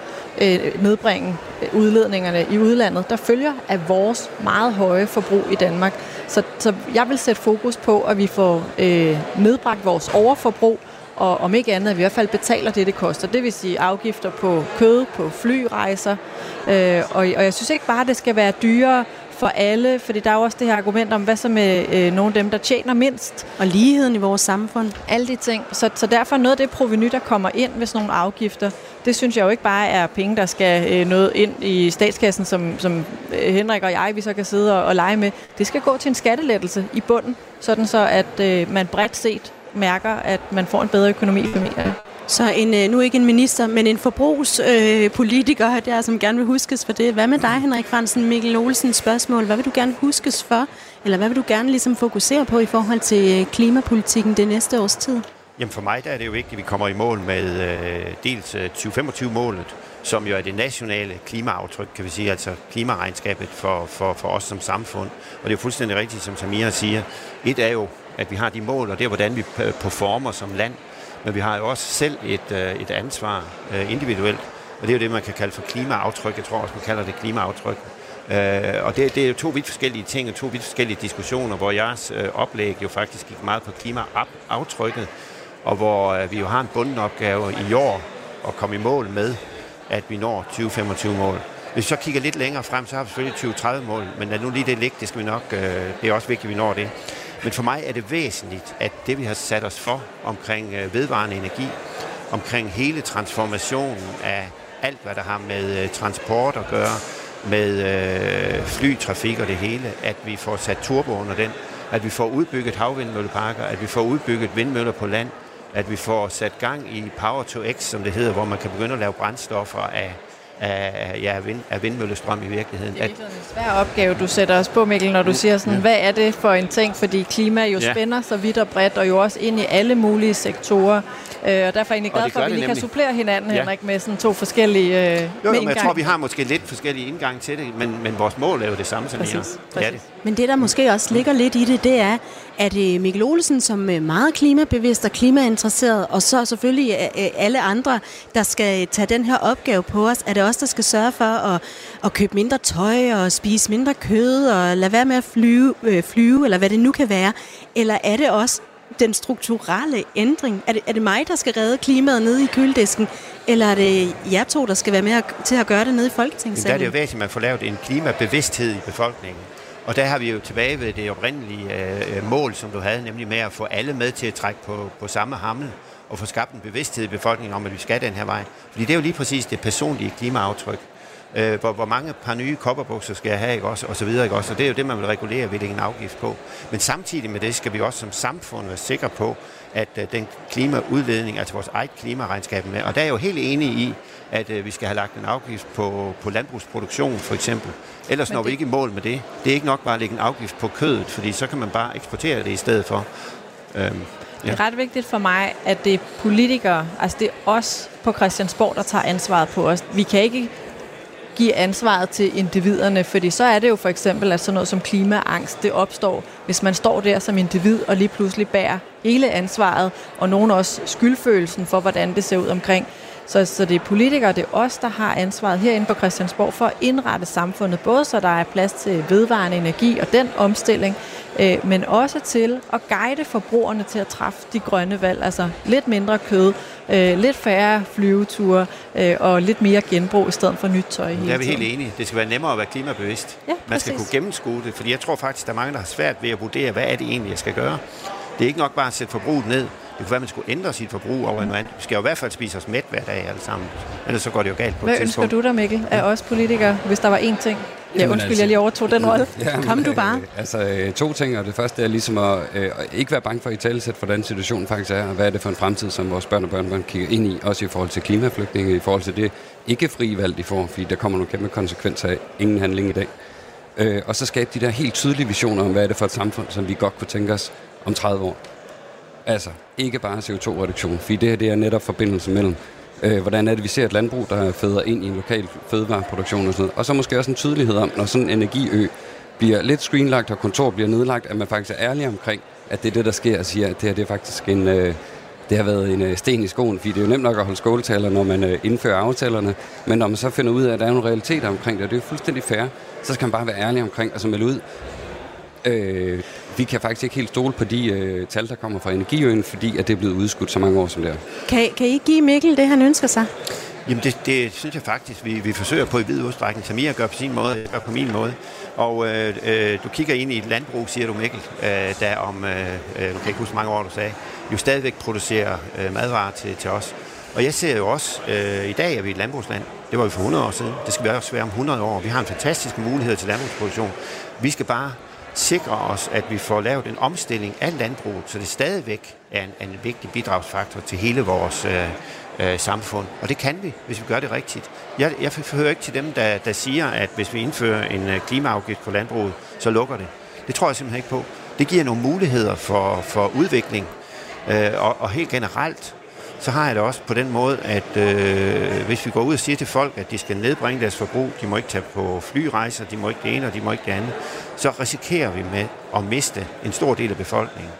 øh, nedbringe øh, udledningerne i udlandet, der følger af vores meget høje forbrug i Danmark. Så, så jeg vil sætte fokus på, at vi får øh, nedbragt vores overforbrug, og om ikke andet, at vi i hvert fald betaler det, det koster. Det vil sige afgifter på kød, på flyrejser, øh, og, og jeg synes ikke bare, at det skal være dyrere for alle, fordi der er jo også det her argument om, hvad så med øh, nogle af dem, der tjener mindst. Og ligheden i vores samfund. Alle de ting. Så, så derfor noget af det proveny, der kommer ind ved sådan nogle afgifter, det synes jeg jo ikke bare er penge, der skal øh, noget ind i statskassen, som, som øh, Henrik og jeg, vi så kan sidde og, og lege med. Det skal gå til en skattelettelse i bunden, sådan så at øh, man bredt set mærker, at man får en bedre økonomi i familierne. Så en, øh, nu ikke en minister, men en forbrugspolitiker øh, der, som gerne vil huskes for det. Hvad med dig, Henrik Fransen, Mikkel Olsen spørgsmål? Hvad vil du gerne huskes for? Eller hvad vil du gerne ligesom fokusere på i forhold til øh, klimapolitikken det næste års tid? Jamen for mig der er det jo vigtigt, at vi kommer i mål med øh, dels øh, 2025-målet, som jo er det nationale klimaaftryk, kan vi sige, altså klimaregnskabet for, for, for os som samfund. Og det er jo fuldstændig rigtigt, som Samira siger. Et er jo, at vi har de mål, og det er, hvordan vi performer som land. Men vi har jo også selv et, øh, et ansvar øh, individuelt, og det er jo det, man kan kalde for klimaaftryk. Jeg tror også, man kalder det klimaaftryk. Øh, og det, det er jo to vidt forskellige ting og to vidt forskellige diskussioner, hvor jeres øh, oplæg jo faktisk gik meget på klimaaftrykket, og hvor øh, vi jo har en bunden opgave i år at komme i mål med, at vi når 2025-mål. Hvis vi så kigger lidt længere frem, så har vi selvfølgelig 2030-mål, men lad nu lige det ligge, det skal vi nok, øh, det er også vigtigt, at vi når det. Men for mig er det væsentligt, at det vi har sat os for omkring øh, vedvarende energi, omkring hele transformationen af alt, hvad der har med øh, transport at gøre, med øh, flytrafik og det hele, at vi får sat turbo under den, at vi får udbygget havvindmølleparker, at vi får udbygget vindmøller på land, at vi får sat gang i Power to X, som det hedder, hvor man kan begynde at lave brændstoffer af af, ja, vind, af vindmøllestrøm i virkeligheden. Det er en svær opgave, du sætter os på, Mikkel, når du siger sådan, ja. hvad er det for en ting? Fordi klima jo ja. spænder så vidt og bredt, og jo også ind i alle mulige sektorer. Øh, og derfor er jeg egentlig glad for, at vi lige kan supplere hinanden, ja. Henrik, med sådan to forskellige øh, jo, jo, men jeg tror, vi har måske lidt forskellige indgang til det, men, men vores mål er jo det samme som Præcis. Præcis. Ja, det. Men det, der måske også ligger lidt i det, det er, at øh, Mikkel Olsen, som er meget klimabevidst og klimainteresseret, og så selvfølgelig øh, øh, alle andre, der skal tage den her opgave på os, er det også der skal sørge for at, at købe mindre tøj og spise mindre kød og lade være med at flyve, flyve, eller hvad det nu kan være? Eller er det også den strukturelle ændring? Er det, er det mig, der skal redde klimaet nede i køledisken, eller er det jer to, der skal være med til at gøre det nede i Folketingssalen? Der er det jo væsentligt, at man får lavet en klimabevidsthed i befolkningen. Og der har vi jo tilbage ved det oprindelige øh, øh, mål, som du havde, nemlig med at få alle med til at trække på, på samme hammel og få skabt en bevidsthed i befolkningen om, at vi skal den her vej. Fordi det er jo lige præcis det personlige klimaaftryk. Øh, hvor, hvor mange par nye kopperbukser skal jeg have, ikke også, og så videre, ikke også. Og det er jo det, man vil regulere ved en afgift på. Men samtidig med det skal vi også som samfund være sikre på, at uh, den klimaudledning, altså vores eget klimaregnskab med, og der er jeg jo helt enig i, at uh, vi skal have lagt en afgift på, på landbrugsproduktion for eksempel. Ellers når det... vi ikke i mål med det. Det er ikke nok bare at lægge en afgift på kødet, fordi så kan man bare eksportere det i stedet for. Øhm, ja. Det er ret vigtigt for mig, at det er politikere, altså det er os på Christiansborg, der tager ansvaret på os. Vi kan ikke give ansvaret til individerne, fordi så er det jo for eksempel, at sådan noget som klimaangst, det opstår, hvis man står der som individ og lige pludselig bærer hele ansvaret, og nogen også skyldfølelsen for, hvordan det ser ud omkring. Så, så det er politikere, det er os, der har ansvaret herinde på Christiansborg for at indrette samfundet, både så der er plads til vedvarende energi og den omstilling, øh, men også til at guide forbrugerne til at træffe de grønne valg, altså lidt mindre kød, øh, lidt færre flyveture øh, og lidt mere genbrug i stedet for nyt tøj. Det er vi helt enige. Det skal være nemmere at være klimabevidst. Ja, Man skal kunne gennemskue det, fordi jeg tror faktisk, der er mange, der har svært ved at vurdere, hvad er det egentlig, jeg skal gøre. Det er ikke nok bare at sætte forbruget ned. Det kunne være, at man skulle ændre sit forbrug over noget andet. Vi skal jo i hvert fald spise os mæt hver dag alle sammen. Ellers så går det jo galt på Hvad et tidspunkt. ønsker du dig, Mikkel, af os politikere, hvis der var én ting? Ja, undskyld, altså, jeg lige overtog den rolle. Ja, Kom du bare. Øh, altså, øh, to ting, og det første er ligesom at øh, ikke være bange for at i talesæt, hvordan situationen faktisk er, og hvad er det for en fremtid, som vores børn og børnebørn kigger ind i, også i forhold til klimaflygtninge, i forhold til det ikke frie valg, de får, fordi der kommer nogle kæmpe konsekvenser af ingen handling i dag. Øh, og så skabe de der helt tydelige visioner om, hvad er det for et samfund, som vi godt kunne tænke os om 30 år. Altså, ikke bare CO2-reduktion, fordi det her det er netop forbindelsen mellem, øh, hvordan er det, vi ser et landbrug, der føder ind i en lokal fødevareproduktion og sådan noget. Og så måske også en tydelighed om, når sådan en energiø bliver lidt screenlagt, og kontor bliver nedlagt, at man faktisk er ærlig omkring, at det er det, der sker, og siger, at det her det er faktisk en, øh, det har været en øh, sten i skoen, fordi det er jo nemt nok at holde skåltaler, når man øh, indfører aftalerne, men når man så finder ud af, at der er nogle realiteter omkring det, og det er jo fuldstændig fair, så skal man bare være ærlig omkring og så melde ud. Øh, vi kan faktisk ikke helt stole på de øh, tal, der kommer fra Energiøen, fordi at det er blevet udskudt så mange år som det er. Kan, kan I give Mikkel det, han ønsker sig? Jamen det, det synes jeg faktisk, vi, vi forsøger på i vid udstrækning. Samia gør på sin måde, jeg gør på min måde. Og øh, øh, du kigger ind i et landbrug, siger du Mikkel, øh, der om, øh, øh, du kan ikke huske mange år, du sagde, jo stadigvæk producerer øh, madvarer til, til os. Og jeg ser jo også, øh, i dag er vi et landbrugsland. Det var vi for 100 år siden. Det skal vi også være om 100 år. Vi har en fantastisk mulighed til landbrugsproduktion. Vi skal bare sikre os, at vi får lavet en omstilling af landbruget, så det stadigvæk er en, en vigtig bidragsfaktor til hele vores øh, øh, samfund. Og det kan vi, hvis vi gør det rigtigt. Jeg, jeg hører ikke til dem, der, der siger, at hvis vi indfører en øh, klimaafgift på landbruget, så lukker det. Det tror jeg simpelthen ikke på. Det giver nogle muligheder for, for udvikling. Øh, og, og helt generelt, så har jeg det også på den måde, at øh, hvis vi går ud og siger til folk, at de skal nedbringe deres forbrug, de må ikke tage på flyrejser, de må ikke det ene, og de må ikke det andet, så risikerer vi med at miste en stor del af befolkningen.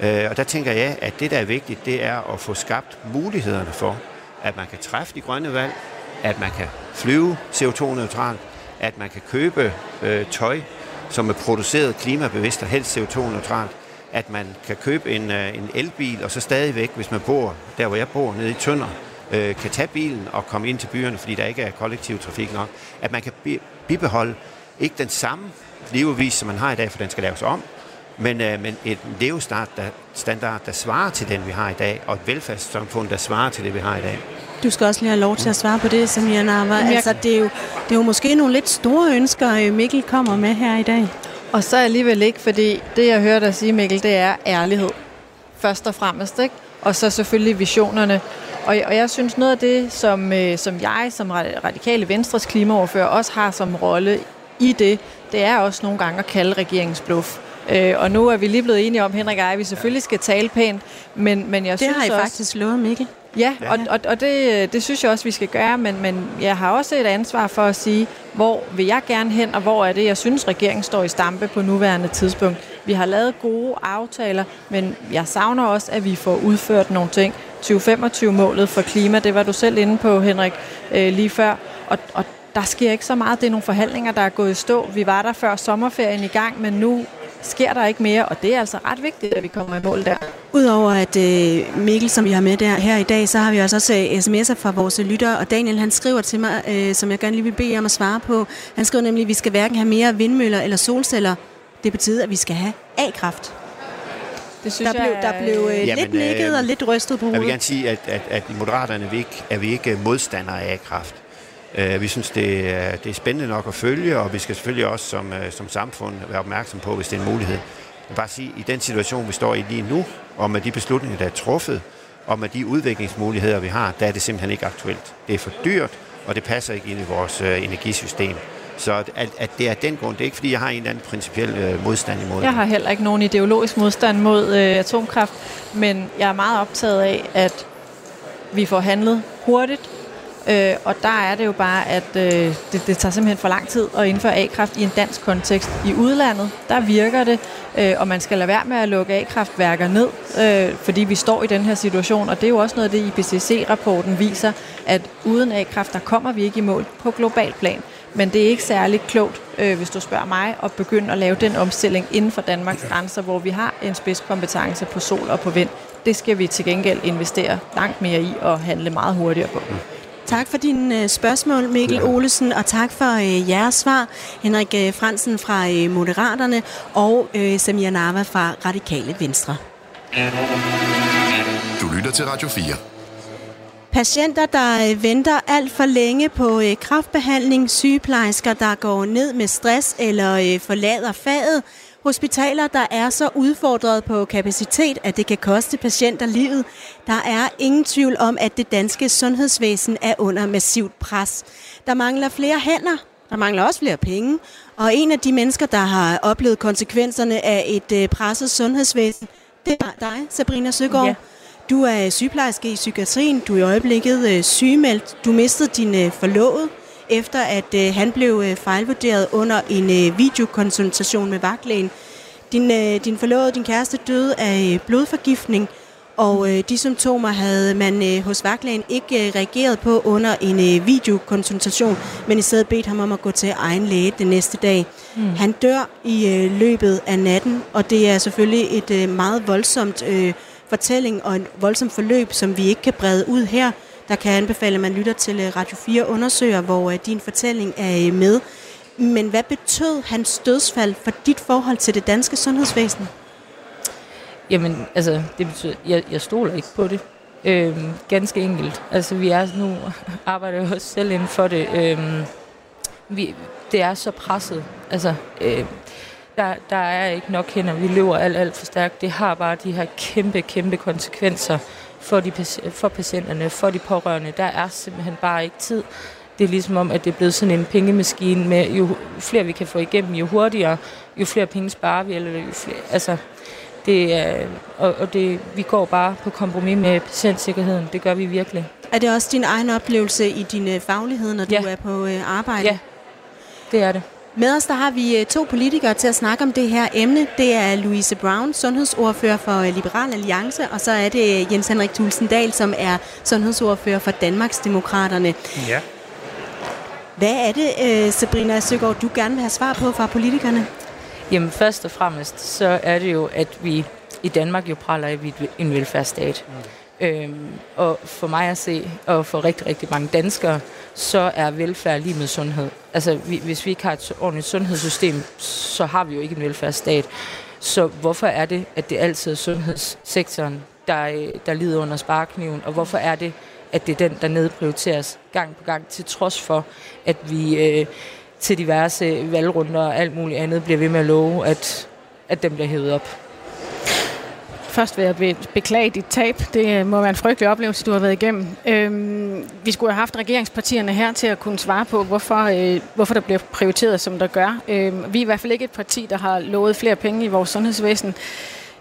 Øh, og der tænker jeg, at det, der er vigtigt, det er at få skabt mulighederne for, at man kan træffe de grønne valg, at man kan flyve CO2-neutralt, at man kan købe øh, tøj, som er produceret klimabevidst og helst CO2-neutralt, at man kan købe en, øh, en elbil, og så stadigvæk, hvis man bor der, hvor jeg bor, nede i Tønder, øh, kan tage bilen og komme ind til byerne, fordi der ikke er kollektiv trafik nok. At man kan bibeholde ikke den samme levevis, som man har i dag, for den skal laves om, men, øh, men et levestandard, der, standard, der svarer til den, vi har i dag, og et velfærdssamfund, der svarer til det, vi har i dag. Du skal også lige have lov til at svare på det, Samia Narva. Altså, det, er jo, det er jo måske nogle lidt store ønsker, øh, Mikkel kommer med her i dag. Og så alligevel ikke, fordi det, jeg hører dig sige, Mikkel, det er ærlighed. Først og fremmest, ikke? Og så selvfølgelig visionerne. Og, og jeg synes, noget af det, som, øh, som jeg som radikale Venstres klimaoverfører også har som rolle i det, det er også nogle gange at kalde regeringens bluff. Øh, og nu er vi lige blevet enige om, Henrik og jeg, at vi selvfølgelig skal tale pænt, men, men jeg det synes har I også, faktisk lovet, Mikkel. Ja, og, og, og det, det synes jeg også, vi skal gøre, men, men jeg har også et ansvar for at sige, hvor vil jeg gerne hen, og hvor er det, jeg synes, regeringen står i stampe på nuværende tidspunkt. Vi har lavet gode aftaler, men jeg savner også, at vi får udført nogle ting. 2025-målet for klima, det var du selv inde på, Henrik, øh, lige før, og, og der sker ikke så meget. Det er nogle forhandlinger, der er gået i stå. Vi var der før sommerferien i gang, men nu sker der ikke mere, og det er altså ret vigtigt, at vi kommer i mål der. Udover at øh, Mikkel, som vi har med der her i dag, så har vi også, også øh, sms'er fra vores lyttere, og Daniel han skriver til mig, øh, som jeg gerne lige vil bede om at svare på. Han skriver nemlig, at vi skal hverken have mere vindmøller eller solceller. Det betyder, at vi skal have A-kraft. Det synes der, blev, der blev øh, Jamen, lidt nikket øh, og lidt rystet på Jeg vil hovedet. gerne sige, at, at, at i Moderaterne er vi ikke, er vi ikke modstandere af kraft. Uh, vi synes, det er, det er spændende nok at følge, og vi skal selvfølgelig også som, uh, som samfund være opmærksom på, hvis det er en mulighed. Jeg vil bare sige, at i den situation, vi står i lige nu, og med de beslutninger, der er truffet, og med de udviklingsmuligheder, vi har, der er det simpelthen ikke aktuelt. Det er for dyrt, og det passer ikke ind i vores uh, energisystem. Så at, at det er den grund, det er ikke fordi, jeg har en eller anden principiel uh, modstand imod Jeg har heller ikke nogen ideologisk modstand mod øh, atomkraft, men jeg er meget optaget af, at vi får handlet hurtigt, øh, og der er det jo bare, at øh, det, det tager simpelthen for lang tid at indføre A-kraft i en dansk kontekst. I udlandet, der virker det, øh, og man skal lade være med at lukke A-kraftværker ned, øh, fordi vi står i den her situation, og det er jo også noget af det, IPCC-rapporten viser, at uden A-kraft, der kommer vi ikke i mål på global plan. Men det er ikke særlig klogt, øh, hvis du spørger mig, at begynde at lave den omstilling inden for Danmarks grænser, hvor vi har en spidskompetence på sol og på vind. Det skal vi til gengæld investere langt mere i og handle meget hurtigere på. Tak for dine øh, spørgsmål, Mikkel Olesen, og tak for øh, jeres svar, Henrik øh, Fransen fra øh, Moderaterne og øh, Samia Narva fra Radikale Venstre. Du lytter til Radio 4. Patienter, der øh, venter alt for længe på øh, kraftbehandling, sygeplejersker, der går ned med stress eller forlader faget, hospitaler, der er så udfordret på kapacitet, at det kan koste patienter livet. Der er ingen tvivl om, at det danske sundhedsvæsen er under massivt pres. Der mangler flere hænder, der mangler også flere penge, og en af de mennesker, der har oplevet konsekvenserne af et øh, presset sundhedsvæsen, det er dig, Sabrina Søgaard. Ja. Du er sygeplejerske i psykiatrien. Du er i øjeblikket øh, sygemeldt. Du mistede din øh, forlovede, efter at øh, han blev øh, fejlvurderet under en øh, videokonsultation med vagtlægen. Din, øh, din forlovede, din kæreste, døde af øh, blodforgiftning. Og øh, de symptomer havde man øh, hos vagtlægen ikke øh, reageret på under en øh, videokonsultation, men i stedet bedt ham om at gå til egen læge den næste dag. Mm. Han dør i øh, løbet af natten, og det er selvfølgelig et øh, meget voldsomt øh, fortælling og et voldsomt forløb, som vi ikke kan brede ud her. Der kan jeg anbefale, at man lytter til øh, Radio 4 undersøger, hvor øh, din fortælling er øh, med. Men hvad betød hans dødsfald for dit forhold til det danske sundhedsvæsen? Jamen, altså, det betyder, jeg, jeg stoler ikke på det. Øhm, ganske enkelt. Altså, vi er nu, arbejder jo også selv inden for det. Øhm, vi, det er så presset. Altså, øh, der, der er ikke nok hænder. Vi løber alt, alt for stærkt. Det har bare de her kæmpe, kæmpe konsekvenser for, de, for patienterne, for de pårørende. Der er simpelthen bare ikke tid. Det er ligesom om, at det er blevet sådan en pengemaskine med, jo flere vi kan få igennem, jo hurtigere, jo flere penge sparer vi, eller jo flere, altså, det er, og, og det, vi går bare på kompromis med patientsikkerheden. Det gør vi virkelig. Er det også din egen oplevelse i din øh, faglighed, når ja. du er på øh, arbejde? Ja, det er det. Med os der har vi øh, to politikere til at snakke om det her emne. Det er Louise Brown, sundhedsordfører for Liberal Alliance, og så er det Jens Henrik Tulsendal, som er sundhedsordfører for Danmarks Demokraterne. Ja. Hvad er det, Sabrina Søgaard, du gerne vil have svar på fra politikerne? Jamen først og fremmest, så er det jo, at vi i Danmark jo praler af en velfærdsstat. Mm. Øhm, og for mig at se, og for rigtig, rigtig mange danskere, så er velfærd lige med sundhed. Altså, vi, hvis vi ikke har et ordentligt sundhedssystem, så har vi jo ikke en velfærdsstat. Så hvorfor er det, at det altid er sundhedssektoren, der, øh, der lider under sparkniven? Og hvorfor er det, at det er den, der nedprioriteres gang på gang, til trods for, at vi øh, til diverse valgrunder og alt muligt andet bliver ved med at love, at, at den bliver hævet op. Først vil jeg beklage dit tab. Det øh, må være en frygtelig oplevelse, du har været igennem. Øhm, vi skulle have haft regeringspartierne her til at kunne svare på, hvorfor, øh, hvorfor der bliver prioriteret, som der gør. Øhm, vi er i hvert fald ikke et parti, der har lovet flere penge i vores sundhedsvæsen.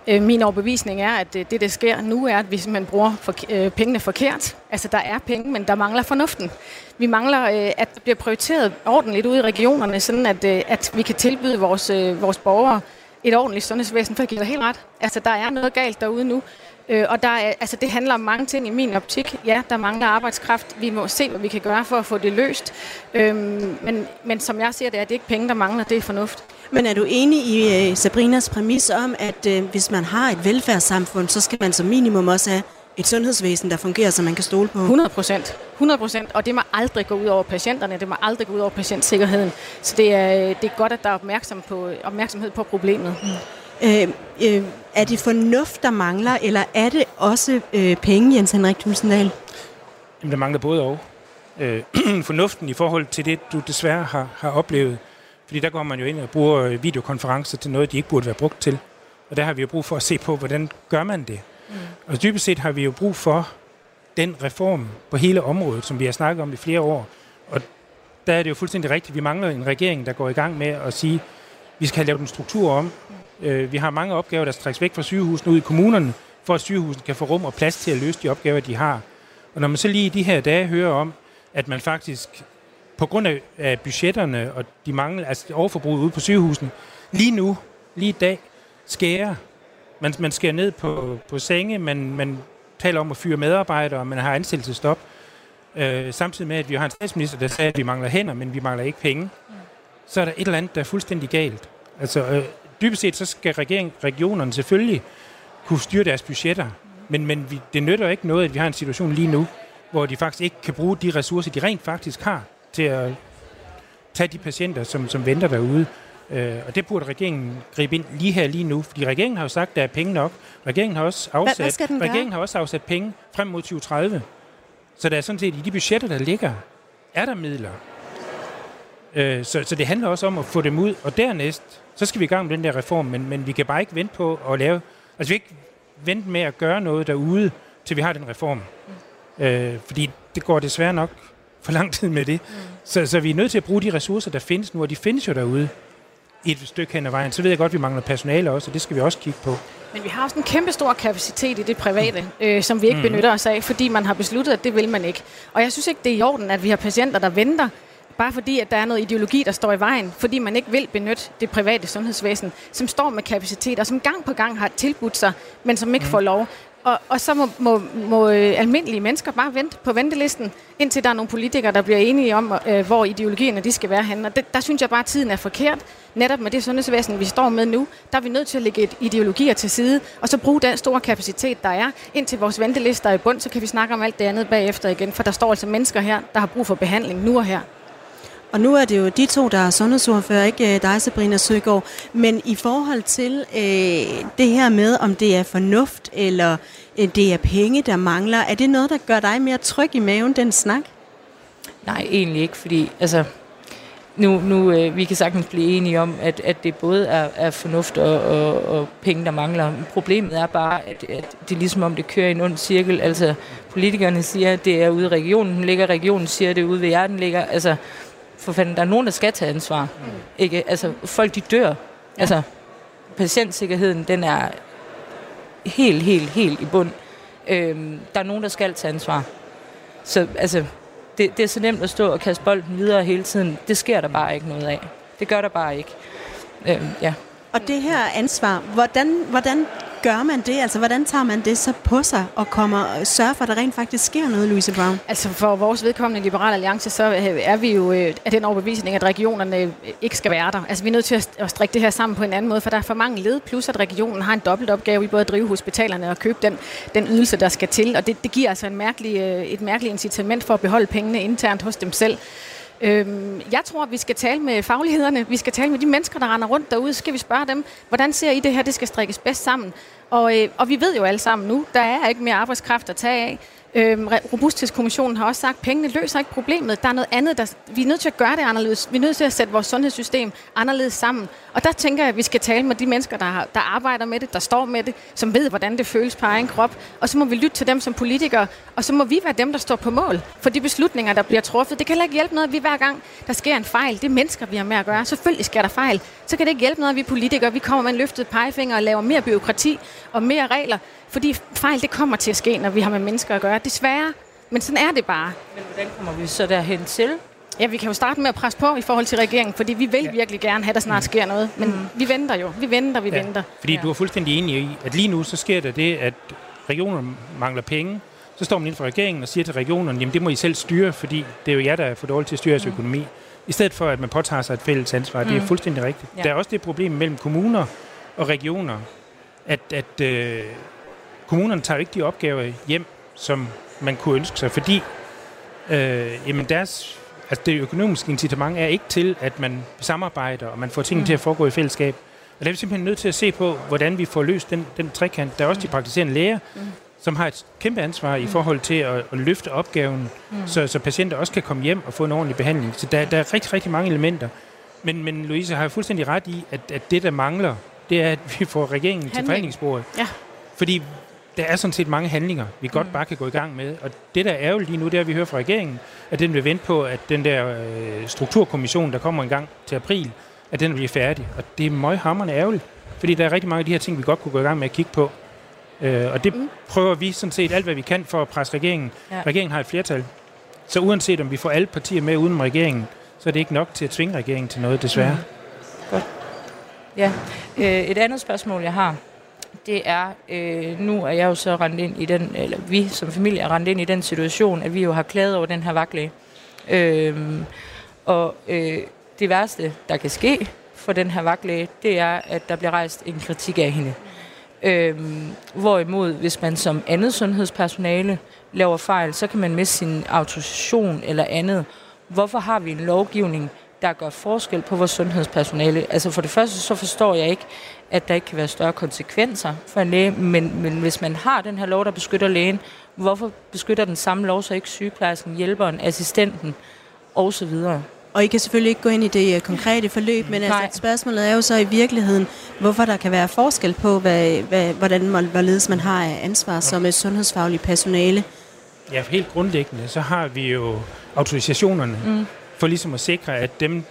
Øh, min overbevisning er, at øh, det, der sker nu, er, at vi simpelthen bruger for, øh, pengene forkert. Altså, der er penge, men der mangler fornuften. Vi mangler, øh, at det bliver prioriteret ordentligt ude i regionerne, sådan at, øh, at vi kan tilbyde vores, øh, vores borgere et ordentligt sundhedsvæsen, for at give dig helt ret. Altså, der er noget galt derude nu. Øh, og der er, altså, det handler om mange ting i min optik. Ja, der mangler arbejdskraft. Vi må se, hvad vi kan gøre for at få det løst. Øh, men, men som jeg ser det, er det ikke penge, der mangler. Det er fornuft. Men er du enig i øh, Sabrinas præmis om, at øh, hvis man har et velfærdssamfund, så skal man som minimum også have et sundhedsvæsen, der fungerer, så man kan stole på? 100 procent. 100 procent. Og det må aldrig gå ud over patienterne. Det må aldrig gå ud over patientsikkerheden. Så det er, det er godt, at der er opmærksom på, opmærksomhed på problemet. Mm. Øh, øh, er det fornuft, der mangler, eller er det også øh, penge, Jens Henrik Tulsendal? Jamen, der mangler både og. Øh, fornuften i forhold til det, du desværre har, har oplevet, fordi der går man jo ind og bruger øh, videokonferencer til noget, de ikke burde være brugt til. Og der har vi jo brug for at se på, hvordan gør man det. Mm. Og dybest set har vi jo brug for den reform på hele området, som vi har snakket om i flere år. Og der er det jo fuldstændig rigtigt. Vi mangler en regering, der går i gang med at sige, at vi skal have lavet en struktur om. Øh, vi har mange opgaver, der strækkes væk fra sygehusene ud i kommunerne, for at sygehusene kan få rum og plads til at løse de opgaver, de har. Og når man så lige i de her dage hører om, at man faktisk på grund af, af budgetterne og de mangel, altså overforbruget ude på sygehusene, lige nu, lige i dag, skærer. Man, man skærer ned på, på senge, man, man taler om at fyre medarbejdere, man har ansættelsestop. Øh, samtidig med, at vi har en statsminister, der sagde, at vi mangler hænder, men vi mangler ikke penge. Så er der et eller andet, der er fuldstændig galt. Altså, øh, dybest set, så skal regering, regionerne selvfølgelig kunne styre deres budgetter. Men, men vi, det nytter ikke noget, at vi har en situation lige nu, hvor de faktisk ikke kan bruge de ressourcer, de rent faktisk har til at tage de patienter, som, som venter derude. Øh, og det burde regeringen gribe ind lige her, lige nu. Fordi regeringen har jo sagt, at der er penge nok. Regeringen har også afsat, hvad, hvad regeringen har også afsat penge frem mod 2030. Så der er sådan set i de budgetter, der ligger, er der midler. Øh, så, så det handler også om at få dem ud. Og dernæst, så skal vi i gang med den der reform. Men, men vi kan bare ikke vente på at lave... Altså vi ikke vente med at gøre noget derude, til vi har den reform. Øh, fordi det går desværre nok for lang tid med det. Mm. Så, så vi er nødt til at bruge de ressourcer, der findes nu, og de findes jo derude et stykke hen ad vejen. Så ved jeg godt, at vi mangler personale også, og det skal vi også kigge på. Men vi har også en kæmpe stor kapacitet i det private, øh, som vi ikke mm. benytter os af, fordi man har besluttet, at det vil man ikke. Og jeg synes ikke, det er i orden, at vi har patienter, der venter, bare fordi, at der er noget ideologi, der står i vejen, fordi man ikke vil benytte det private sundhedsvæsen, som står med kapacitet, og som gang på gang har tilbudt sig, men som ikke mm. får lov og, og så må, må, må øh, almindelige mennesker bare vente på ventelisten, indtil der er nogle politikere, der bliver enige om, øh, hvor ideologierne de skal være henne. Og det, der synes jeg bare, at tiden er forkert. Netop med det sundhedsvæsen, vi står med nu, der er vi nødt til at lægge et ideologier til side, og så bruge den store kapacitet, der er, indtil vores ventelister er i bund, så kan vi snakke om alt det andet bagefter igen. For der står altså mennesker her, der har brug for behandling nu og her. Og nu er det jo de to, der er sundhedsordfører, ikke øh, dig, Sabrina Søgaard. Men i forhold til øh, det her med, om det er fornuft, eller øh, det er penge, der mangler, er det noget, der gør dig mere tryg i maven, den snak? Nej, egentlig ikke, fordi altså, nu, nu øh, vi kan sagtens blive enige om, at, at det både er, er fornuft og, og, og penge, der mangler. Problemet er bare, at, at det er ligesom om, det kører i en ond cirkel. Altså, politikerne siger, at det er ude i regionen, den ligger, regionen siger, at det er ude ved hjerten ligger. Altså, for fanden, der er nogen, der skal tage ansvar. Mm. Ikke? Altså, folk de dør. Ja. Altså, patientsikkerheden, den er helt, helt, helt i bund. Øhm, der er nogen, der skal tage ansvar. Så altså, det, det er så nemt at stå og kaste bolden videre hele tiden. Det sker der bare ikke noget af. Det gør der bare ikke. Øhm, ja. Og det her ansvar, hvordan, hvordan gør man det? Altså, hvordan tager man det så på sig og kommer og sørger for, at der rent faktisk sker noget, Louise Brown? Altså, for vores vedkommende Liberal Alliance, så øh, er vi jo øh, af den overbevisning, at regionerne øh, ikke skal være der. Altså, vi er nødt til at strikke det her sammen på en anden måde, for der er for mange led, plus at regionen har en dobbelt opgave i både at drive hospitalerne og købe den, den ydelse, der skal til. Og det, det giver altså en mærkelig, et mærkeligt incitament for at beholde pengene internt hos dem selv. Øhm, jeg tror, vi skal tale med faglighederne. Vi skal tale med de mennesker, der render rundt derude. Så skal vi spørge dem, hvordan ser I det her, det skal strikkes bedst sammen? Og, øh, og vi ved jo alle sammen nu, der er ikke mere arbejdskraft at tage af. Øhm, Robusthedskommissionen har også sagt, at pengene løser ikke problemet. Der er noget andet, der, vi er nødt til at gøre det anderledes. Vi er nødt til at sætte vores sundhedssystem anderledes sammen. Og der tænker jeg, at vi skal tale med de mennesker, der, har, der arbejder med det, der står med det, som ved, hvordan det føles på egen krop. Og så må vi lytte til dem som politikere, og så må vi være dem, der står på mål for de beslutninger, der bliver truffet. Det kan heller ikke hjælpe noget, at vi hver gang, der sker en fejl, det er mennesker, vi har med at gøre. Selvfølgelig sker der fejl. Så kan det ikke hjælpe noget, at vi politikere, vi kommer med en løftet pegefinger og laver mere byråkrati og mere regler. Fordi fejl, det kommer til at ske, når vi har med mennesker at gøre. Desværre. Men sådan er det bare. Men hvordan kommer vi så derhen til? Ja, vi kan jo starte med at presse på i forhold til regeringen, fordi vi vil ja. virkelig gerne have, at der snart sker noget. Men mm. vi venter jo. Vi venter, vi ja. venter. Fordi ja. du er fuldstændig enig i, at lige nu så sker der det, at regionerne mangler penge. Så står man inden for regeringen og siger til regionerne, jamen det må I selv styre, fordi det er jo jer, der er for dårligt til at styre jeres mm. økonomi. I stedet for, at man påtager sig et fælles ansvar. Mm. Det er mm. fuldstændig rigtigt. Ja. Der er også det problem mellem kommuner og regioner, at, at øh, kommunerne tager jo ikke de opgaver hjem, som man kunne ønske sig, fordi øh, jamen deres, altså det økonomiske incitament er ikke til, at man samarbejder, og man får tingene mm. til at foregå i fællesskab. Og der er vi simpelthen nødt til at se på, hvordan vi får løst den, den trekant. Der er også de praktiserende læger, mm. som har et kæmpe ansvar mm. i forhold til at, at løfte opgaven, mm. så, så patienter også kan komme hjem og få en ordentlig behandling. Så der, der er rigtig, rigtig mange elementer. Men, men Louise har fuldstændig ret i, at, at det, der mangler, det er, at vi får regeringen Handling. til forhandlingsbordet. Ja. Fordi der er sådan set mange handlinger, vi godt mm. bare kan gå i gang med. Og det, der er jo lige nu, det er, at vi hører fra regeringen, at den vil vente på, at den der øh, strukturkommission, der kommer en gang til april, at den bliver færdig. Og det er møghammerende ærgerligt, fordi der er rigtig mange af de her ting, vi godt kunne gå i gang med at kigge på. Øh, og det mm. prøver vi sådan set alt, hvad vi kan for at presse regeringen. Ja. Regeringen har et flertal. Så uanset om vi får alle partier med uden regeringen, så er det ikke nok til at tvinge regeringen til noget, desværre. Mm. Godt. Ja. Øh, et andet spørgsmål, jeg har, det er, øh, nu er jeg jo så rendt ind i den, eller vi som familie er rendt ind i den situation, at vi jo har klaget over den her vagtlæge. Øh, og øh, det værste, der kan ske for den her vagtlæge, det er, at der bliver rejst en kritik af hende. Øh, hvorimod, hvis man som andet sundhedspersonale laver fejl, så kan man miste sin autorisation eller andet. Hvorfor har vi en lovgivning, der gør forskel på vores sundhedspersonale. Altså for det første, så forstår jeg ikke, at der ikke kan være større konsekvenser for en læge, men, men hvis man har den her lov, der beskytter lægen, hvorfor beskytter den samme lov så ikke sygeplejersken, hjælperen, assistenten osv.? Og I kan selvfølgelig ikke gå ind i det uh, konkrete forløb, men altså, spørgsmålet er jo så i virkeligheden, hvorfor der kan være forskel på, hvad, hvad, hvordan man, hvorledes man har ansvar som et sundhedsfagligt personale. Ja, helt grundlæggende, så har vi jo autorisationerne. Mm for ligesom at sikre, at dem,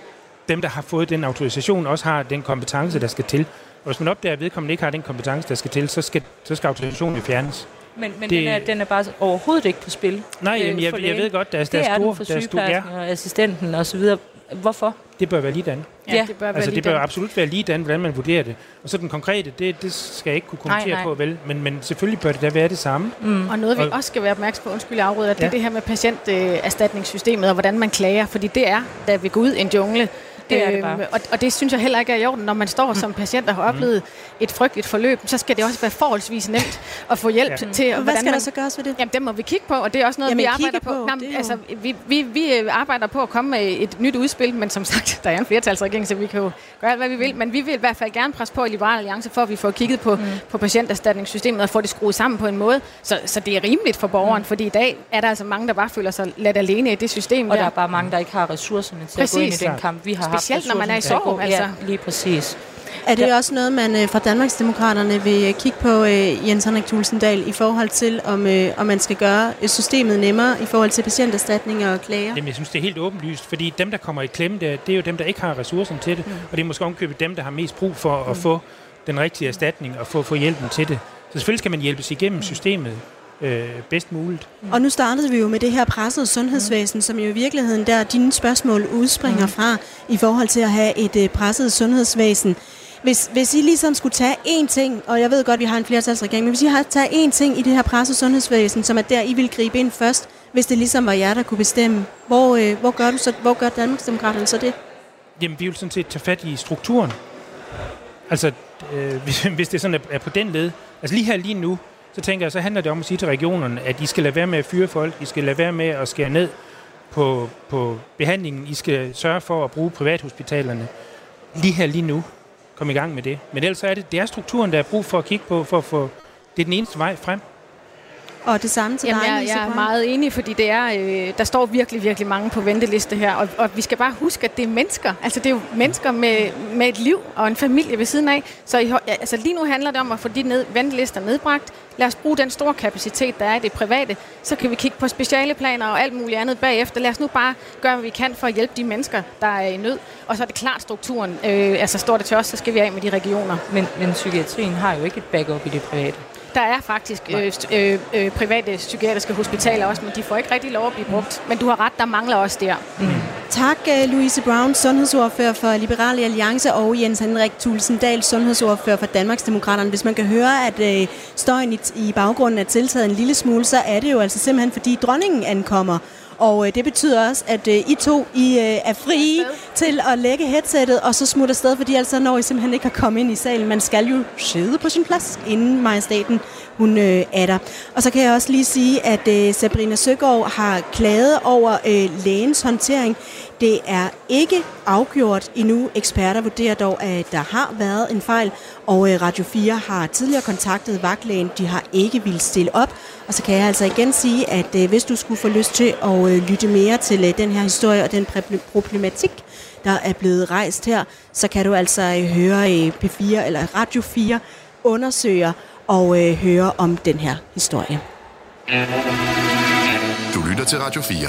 dem, der har fået den autorisation, også har den kompetence, der skal til. Og hvis man opdager, at vedkommende ikke har den kompetence, der skal til, så skal, så skal autorisationen fjernes. Men, men det, den, er, den er bare overhovedet ikke på spil. Nej, øh, jeg, jeg ved godt, der er, der er store... Den for er store, ja. og assistenten og så videre. Hvorfor? Det bør være ligedan. Ja, det bør være Altså, det lige bør absolut være ligedan, hvordan man vurderer det. Og så den konkrete, det, det skal jeg ikke kunne kommentere Nej, nej. på, vel? Men, men selvfølgelig bør det da være det samme. Mm. Og noget, vi Og- også skal være opmærksom på, undskyld, jeg afbryder, det er Ja. det her med patienterstatningssystemet, og hvordan man klager, fordi det er, da vi går ud i en jungle. Det er det bare. og, og det synes jeg heller ikke er i orden, når man står som patient og har oplevet et frygteligt forløb, så skal det også være forholdsvis nemt at få hjælp Ja. til, til Hvad skal man... der så gøres ved det? Jamen, det må vi kigge på, og det er også noget, Jamen, vi arbejder på. på, Nå, det men, jo- altså, vi, vi, vi øh, arbejder på at komme med et nyt udspil, men som sagt, der er en flertalsregering, så vi kan jo gøre alt, hvad vi vil. Men vi vil i hvert fald gerne presse på i Liberale Alliance, for at vi får kigget på, mm. på patienterstatningssystemet og får det skruet sammen på en måde, så, så det er rimeligt for borgeren. Mm. Fordi i dag er der altså mange, der bare føler sig ladt alene i det system. Og der. der er bare mange, der ikke har ressourcerne til Præcis. at gå ind i den kamp. Vi har Specielt, når man er i sorg, altså. Ja, lige præcis. Er det også noget, man øh, fra Danmarksdemokraterne vil øh, kigge på, øh, Jens Henrik Tulsendal, i forhold til, om, øh, om man skal gøre systemet nemmere i forhold til patienterstatninger og klager? Jamen, jeg synes, det er helt åbenlyst, fordi dem, der kommer i klemme, det er, det er jo dem, der ikke har ressourcerne til det. Mm. Og det er måske omkøbet dem, der har mest brug for at få den rigtige erstatning og få, få hjælpen til det. Så selvfølgelig skal man hjælpes igennem systemet øh, bedst muligt. Og nu startede vi jo med det her pressede sundhedsvæsen, som jo i virkeligheden der dine spørgsmål udspringer fra, i forhold til at have et øh, presset sundhedsvæsen. Hvis, hvis I ligesom skulle tage én ting, og jeg ved godt, vi har en flertalsregering, men hvis I har taget én ting i det her pressede sundhedsvæsen, som er der, I vil gribe ind først, hvis det ligesom var jer, der kunne bestemme, hvor, øh, hvor gør du så, hvor gør Danmarksdemokraterne så det? Jamen, vi vil sådan set tage fat i strukturen. Altså, øh, hvis, hvis det sådan er, er på den led. Altså lige her, lige nu, så tænker jeg, så handler det om at sige til regionerne, at I skal lade være med at fyre folk, I skal lade være med at skære ned på, på behandlingen, I skal sørge for at bruge privathospitalerne. Lige her, lige nu, kom i gang med det. Men ellers så er det, det er strukturen, der er brug for at kigge på, for at få, det er den eneste vej frem. Og det samme til Jamen, dig, jeg, jeg er meget enig, fordi det er, øh, der står virkelig, virkelig mange på venteliste her, og, og vi skal bare huske, at det er mennesker. Altså, det er jo mennesker med, med et liv og en familie ved siden af. Så i, altså, lige nu handler det om at få de ned, ventelister nedbragt. Lad os bruge den store kapacitet, der er i det private. Så kan vi kigge på specialeplaner og alt muligt andet bagefter. Lad os nu bare gøre, hvad vi kan for at hjælpe de mennesker, der er i nød. Og så er det klart strukturen. Øh, altså, står det til os, så skal vi af med de regioner. Men, men psykiatrien har jo ikke et backup i det private. Der er faktisk øh, øh, øh, private psykiatriske hospitaler også, men de får ikke rigtig lov at blive brugt. Men du har ret, der mangler også der. Mm. Tak, øh, Louise Brown, sundhedsordfører for Liberale Alliance, og Jens Henrik Tulsendal, sundhedsordfører for Danmarksdemokraterne. Hvis man kan høre, at øh, støjen i, i baggrunden er tiltaget en lille smule, så er det jo altså simpelthen, fordi dronningen ankommer. Og øh, det betyder også, at øh, I to I, øh, er frie til at lægge headsettet, og så smutte afsted, fordi altså når I simpelthen ikke har kommet ind i salen. Man skal jo sidde på sin plads, inden majestaten hun øh, er der. Og så kan jeg også lige sige, at øh, Sabrina Søgaard har klaget over øh, lægens håndtering. Det er ikke afgjort endnu. Eksperter vurderer dog, at der har været en fejl, og øh, Radio 4 har tidligere kontaktet vagtlægen. De har ikke ville stille op. Og så kan jeg altså igen sige, at øh, hvis du skulle få lyst til at øh, lytte mere til den her historie og den problematik, der er blevet rejst her, så kan du altså høre P4 eller Radio 4 undersøger og høre om den her historie. Du lytter til Radio 4.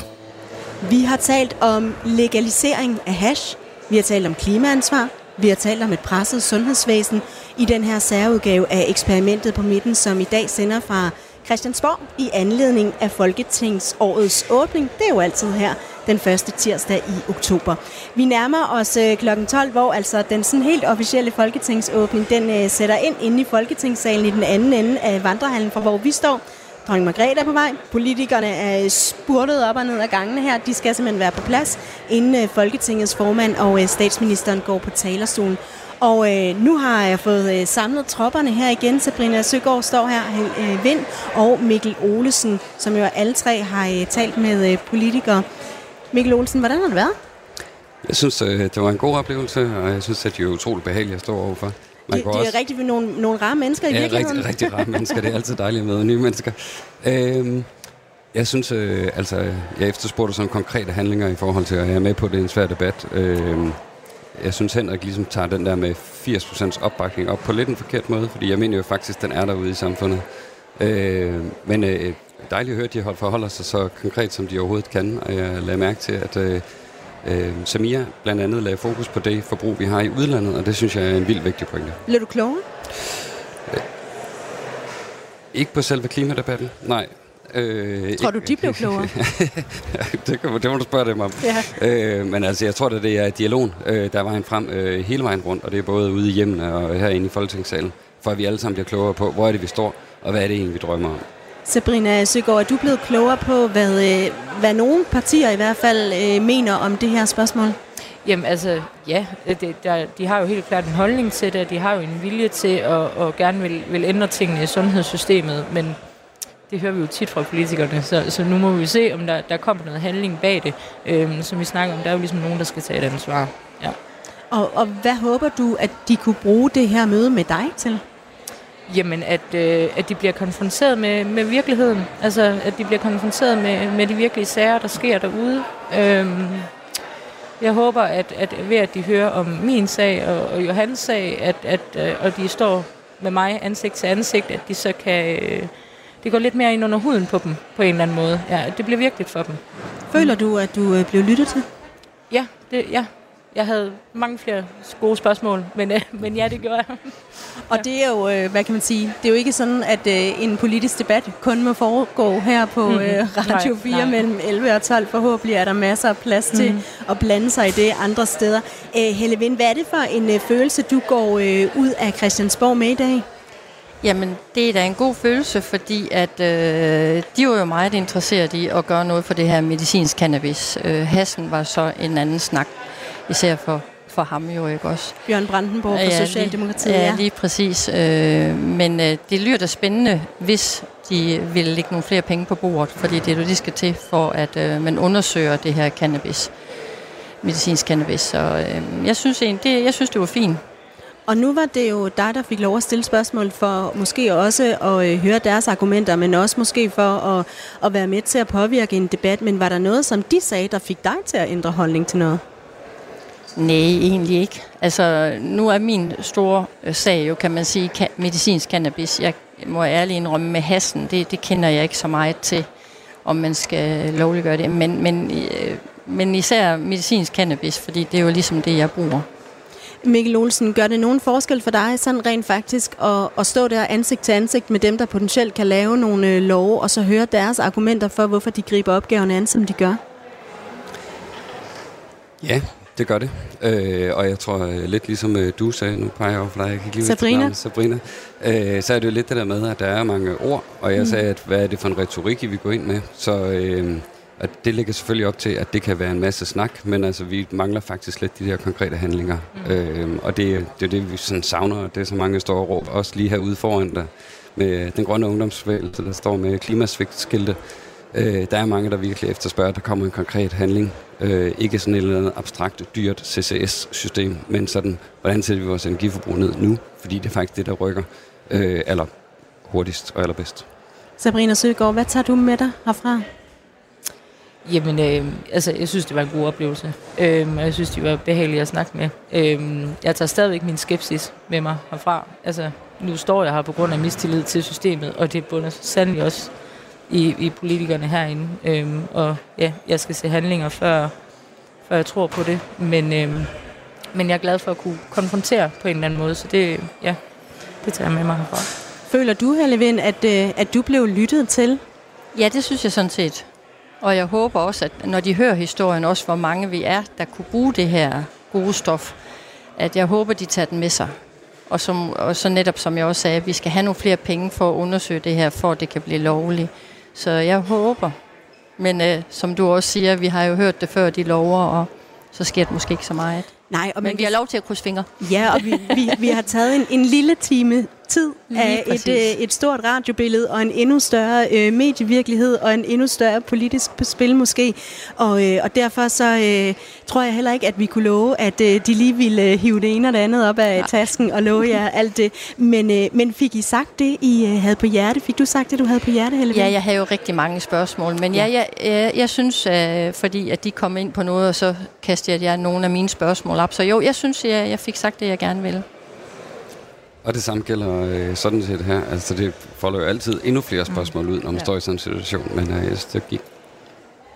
Vi har talt om legalisering af hash, vi har talt om klimaansvar, vi har talt om et presset sundhedsvæsen i den her særudgave af eksperimentet på midten, som i dag sender fra Christiansborg i anledning af Folketingsårets åbning. Det er jo altid her den første tirsdag i oktober. Vi nærmer os øh, kl. 12, hvor altså den sådan helt officielle folketingsåbning, den øh, sætter ind inde i Folketingssalen i den anden ende af vandrehallen, fra hvor vi står. Dronning Margrethe er på vej. Politikerne er øh, spurtet op og ned ad gangene her. De skal simpelthen være på plads, inden øh, Folketingets formand og øh, statsministeren går på talerstolen. Og øh, nu har jeg fået øh, samlet tropperne her igen. Sabrina Søgaard står her, øh, Vind og Mikkel Olesen, som jo alle tre har øh, talt med øh, politikere. Mikkel Olsen, hvordan har det været? Jeg synes, øh, det var en god oplevelse, og jeg synes, at det er utroligt behageligt at stå overfor. Man Det, det også- er rigtig nogle, nogle rare mennesker i ja, virkeligheden. rigtig, rigtig rare mennesker. Det er altid dejligt møde nye mennesker. Øhm, jeg synes, øh, altså, jeg efterspurgte sådan konkrete handlinger i forhold til, at jeg er med på, at det er en svær debat. Øhm, jeg synes, Henrik ligesom tager den der med 80% opbakning op på lidt en forkert måde, fordi jeg mener jo faktisk, den er derude i samfundet. Øh, men øh, dejligt at høre, at de hold- forholder sig så konkret, som de overhovedet kan, og jeg lader mærke til, at øh, øh, Samia blandt andet lagde fokus på det forbrug, vi har i udlandet, og det synes jeg er en vildt vigtig pointe. Blev du klogere? Ikke på selve klimadebatten, nej. Øh, Tror du, de blev klogere? det, kan, det må du spørge dem om. Ja. Øh, men altså, jeg tror, at det er dialogen, øh, der er vejen frem øh, hele vejen rundt, og det er både ude i hjemmene og herinde i Folketingssalen, for at vi alle sammen bliver klogere på, hvor er det, vi står, og hvad er det egentlig, vi drømmer om. Sabrina Søgaard, er du blevet klogere på, hvad, øh, hvad nogle partier i hvert fald øh, mener om det her spørgsmål? Jamen altså, ja, det, der, de har jo helt klart en holdning til det, og de har jo en vilje til at, at gerne vil, vil ændre tingene i sundhedssystemet, men det hører vi jo tit fra politikerne, så, så nu må vi se, om der, der kommer noget handling bag det. Øhm, som vi snakker om, der er jo ligesom nogen, der skal tage et ansvar. Ja. Og, og hvad håber du, at de kunne bruge det her møde med dig til? Jamen, at, øh, at de bliver konfronteret med, med virkeligheden. Altså, at de bliver konfronteret med, med de virkelige sager, der sker derude. Øhm, jeg håber, at, at ved at de hører om min sag og, og Johannes sag, at, at, øh, og de står med mig ansigt til ansigt, at de så kan... Øh, det går lidt mere ind under huden på dem, på en eller anden måde. Ja, det bliver vigtigt for dem. Føler du, at du øh, blev lyttet til? Ja, det, ja. Jeg havde mange flere gode spørgsmål, men, øh, men ja, det gjorde jeg. Og det er jo, øh, hvad kan man sige, det er jo ikke sådan, at øh, en politisk debat kun må foregå her på Mhm. øh, Radio Nej, 4 nej. mellem 11 og 12. Forhåbentlig er der masser af plads til Mhm. at blande sig i det andre steder. Øh, Helle Vind, hvad er det for en øh, følelse, du går øh, ud af Christiansborg med i dag? Jamen, det er da en god følelse, fordi at øh, de var jo meget interesseret i at gøre noget for det her medicinsk cannabis. Øh, Hassen var så en anden snak, især for, for ham jo ikke også. Bjørn Brandenborg fra Ja, Socialdemokratiet. Lige, ja, ja. lige præcis. Øh, men øh, det lyder da spændende, hvis de vil lægge nogle flere penge på bordet, fordi det er det, skal til for, at øh, man undersøger det her cannabis, medicinsk cannabis. Så øh, jeg, synes det, jeg synes, det var fint. Og nu var det jo dig, der fik lov at stille spørgsmål for måske også at øh, høre deres argumenter, men også måske for at, at være med til at påvirke en debat. Men var der noget, som de sagde, der fik dig til at ændre holdning til noget? Nej, egentlig ikke. Altså, nu er min store øh, sag jo, kan man sige, medicinsk cannabis. Jeg må ærligt indrømme med hassen, det, det kender jeg ikke så meget til, om man skal lovliggøre det. Men, men, øh, men især medicinsk cannabis, fordi det er jo ligesom det, jeg bruger. Mikkel Olsen, gør det nogen forskel for dig sådan rent faktisk at, at stå der ansigt til ansigt med dem, der potentielt kan lave nogle øh, love, og så høre deres argumenter for, hvorfor de griber opgaverne an, som de gør? Ja, det gør det. Øh, og jeg tror øh, lidt ligesom øh, du sagde, nu peger jeg over for dig, jeg kan ikke lige Sabrina. Sabrina, øh, så er det jo lidt det der med, at der er mange ord, og jeg Mm. sagde, at hvad er det for en retorik, I vil gå ind med? Så øh, at det ligger selvfølgelig op til, at det kan være en masse snak, men altså, vi mangler faktisk lidt de der konkrete handlinger. Mm. Øh, og det, det er det, vi sådan savner, og det er så mange, der og råber, også lige herude foran dig, med den grønne ungdomsbevægelse, der står med klimasvigtskilte. Øh, der er mange, der virkelig efterspørger, at der kommer en konkret handling. Øh, ikke sådan et eller andet abstrakt, dyrt CCS-system, men sådan, hvordan sætter vi vores energiforbrug ned nu? Fordi det er faktisk det, der rykker øh, aller hurtigst og allerbedst. Sabrina Søgaard, hvad tager du med dig herfra? Jamen, øh, altså, jeg synes, det var en god oplevelse. Øhm, og jeg synes, de var behagelige at snakke med. Øhm, jeg tager stadigvæk min skepsis med mig herfra. Altså, nu står jeg her på grund af mistillid til systemet, og det bunder sandelig også i, i politikerne herinde. Øhm, og ja, jeg skal se handlinger, før, før jeg tror på det. Men, øhm, men jeg er glad for at kunne konfrontere på en eller anden måde, så det, ja, det tager jeg med mig herfra. Føler du, Helle Vind, at, øh, at du blev lyttet til? Ja, det synes jeg sådan set. Og jeg håber også, at når de hører historien, også hvor mange vi er, der kunne bruge det her gode stof, at jeg håber, de tager den med sig. Og, som, og så netop som jeg også sagde, at vi skal have nogle flere penge for at undersøge det her, for at det kan blive lovligt. Så jeg håber. Men øh, som du også siger, vi har jo hørt det før, de lover, og så sker det måske ikke så meget. Nej, og Men vi har lov til at krydse fingre. Ja, og vi, vi, vi har taget en, en lille time tid Lige af et, øh, et stort radiobillede og en endnu større øh, medievirkelighed og en endnu større politisk spil måske. Og, øh, og derfor så øh, tror jeg heller ikke, at vi kunne love, at øh, de lige ville øh, hive det ene og det andet op af Nej. tasken og love jer alt det. Men, øh, men fik I sagt det, I øh, havde på hjerte? Fik du sagt det, du havde på hjerte, Helle? Ja, jeg har jo rigtig mange spørgsmål, men jeg, jeg, jeg, jeg synes, øh, fordi at de kom ind på noget, og så kastede jeg nogle af mine spørgsmål op. Så jo, jeg synes, jeg, jeg fik sagt det, jeg gerne ville. Og det samme gælder øh, sådan set her. Altså det folder jo altid endnu flere spørgsmål ud, når man Ja. står i sådan en situation. Men øh, jeg synes, det gik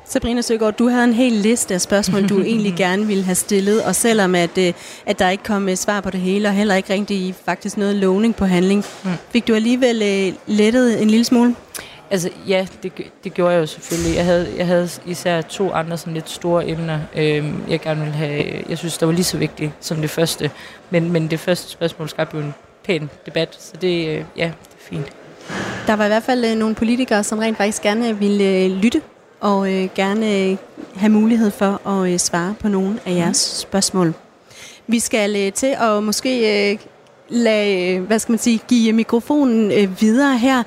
Sabrina Søgaard, du havde en hel liste af spørgsmål, du egentlig gerne ville have stillet, og selvom at, øh, at der ikke kom øh, svar på det hele, og heller ikke rigtig faktisk noget lovning på handling, Mm. fik du alligevel øh, lettet en lille smule? Altså ja, det, det gjorde jeg jo selvfølgelig. Jeg havde, jeg havde især to andre sådan lidt store emner, øh, jeg gerne ville have. Jeg synes, der var lige så vigtigt som det første. Men, men det første spørgsmål skabte jo en pæn debat, så det, øh, ja, det er fint. Der var i hvert fald øh, nogle politikere, som rent faktisk gerne ville øh, lytte og øh, gerne øh, have mulighed for at øh, svare på nogle af jeres mm. spørgsmål. Vi skal øh, til at måske øh, lade, øh, hvad skal man sige, give mikrofonen øh, videre her.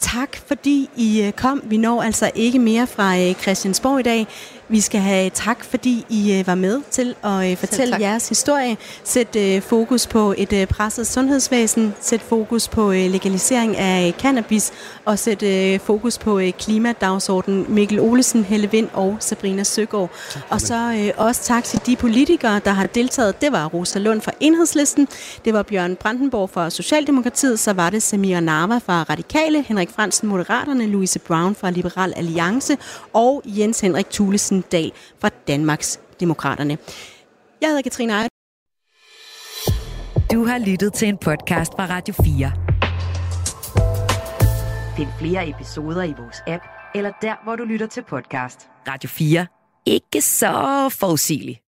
Tak fordi I øh, kom. Vi når altså ikke mere fra øh, Christiansborg i dag. Vi skal have tak, fordi I øh, var med til at øh, fortælle jeres historie. Sæt øh, fokus på et presset sundhedsvæsen. Sæt fokus på legalisering af cannabis. Og sæt fokus på klimadagsordenen. Mikkel Olesen, Helle Vind og Sabrina Søgaard. Og så også tak til de politikere, der har deltaget. Det var Rosa Lund fra Enhedslisten. Det var Bjørn Brandenborg fra Socialdemokratiet. Så var det Samira Narva fra Radikale. Henrik Fransen, Moderaterne. Louise Brown fra Liberal Alliance. Og Jens Henrik Thulesen Dahl fra Danmarks Demokraterne. Jeg hedder Katrine Ejer. Du har lyttet til en podcast fra Radio 4. Find flere episoder i vores app, eller der, hvor du lytter til podcast. Radio 4. Ikke så forudsigeligt.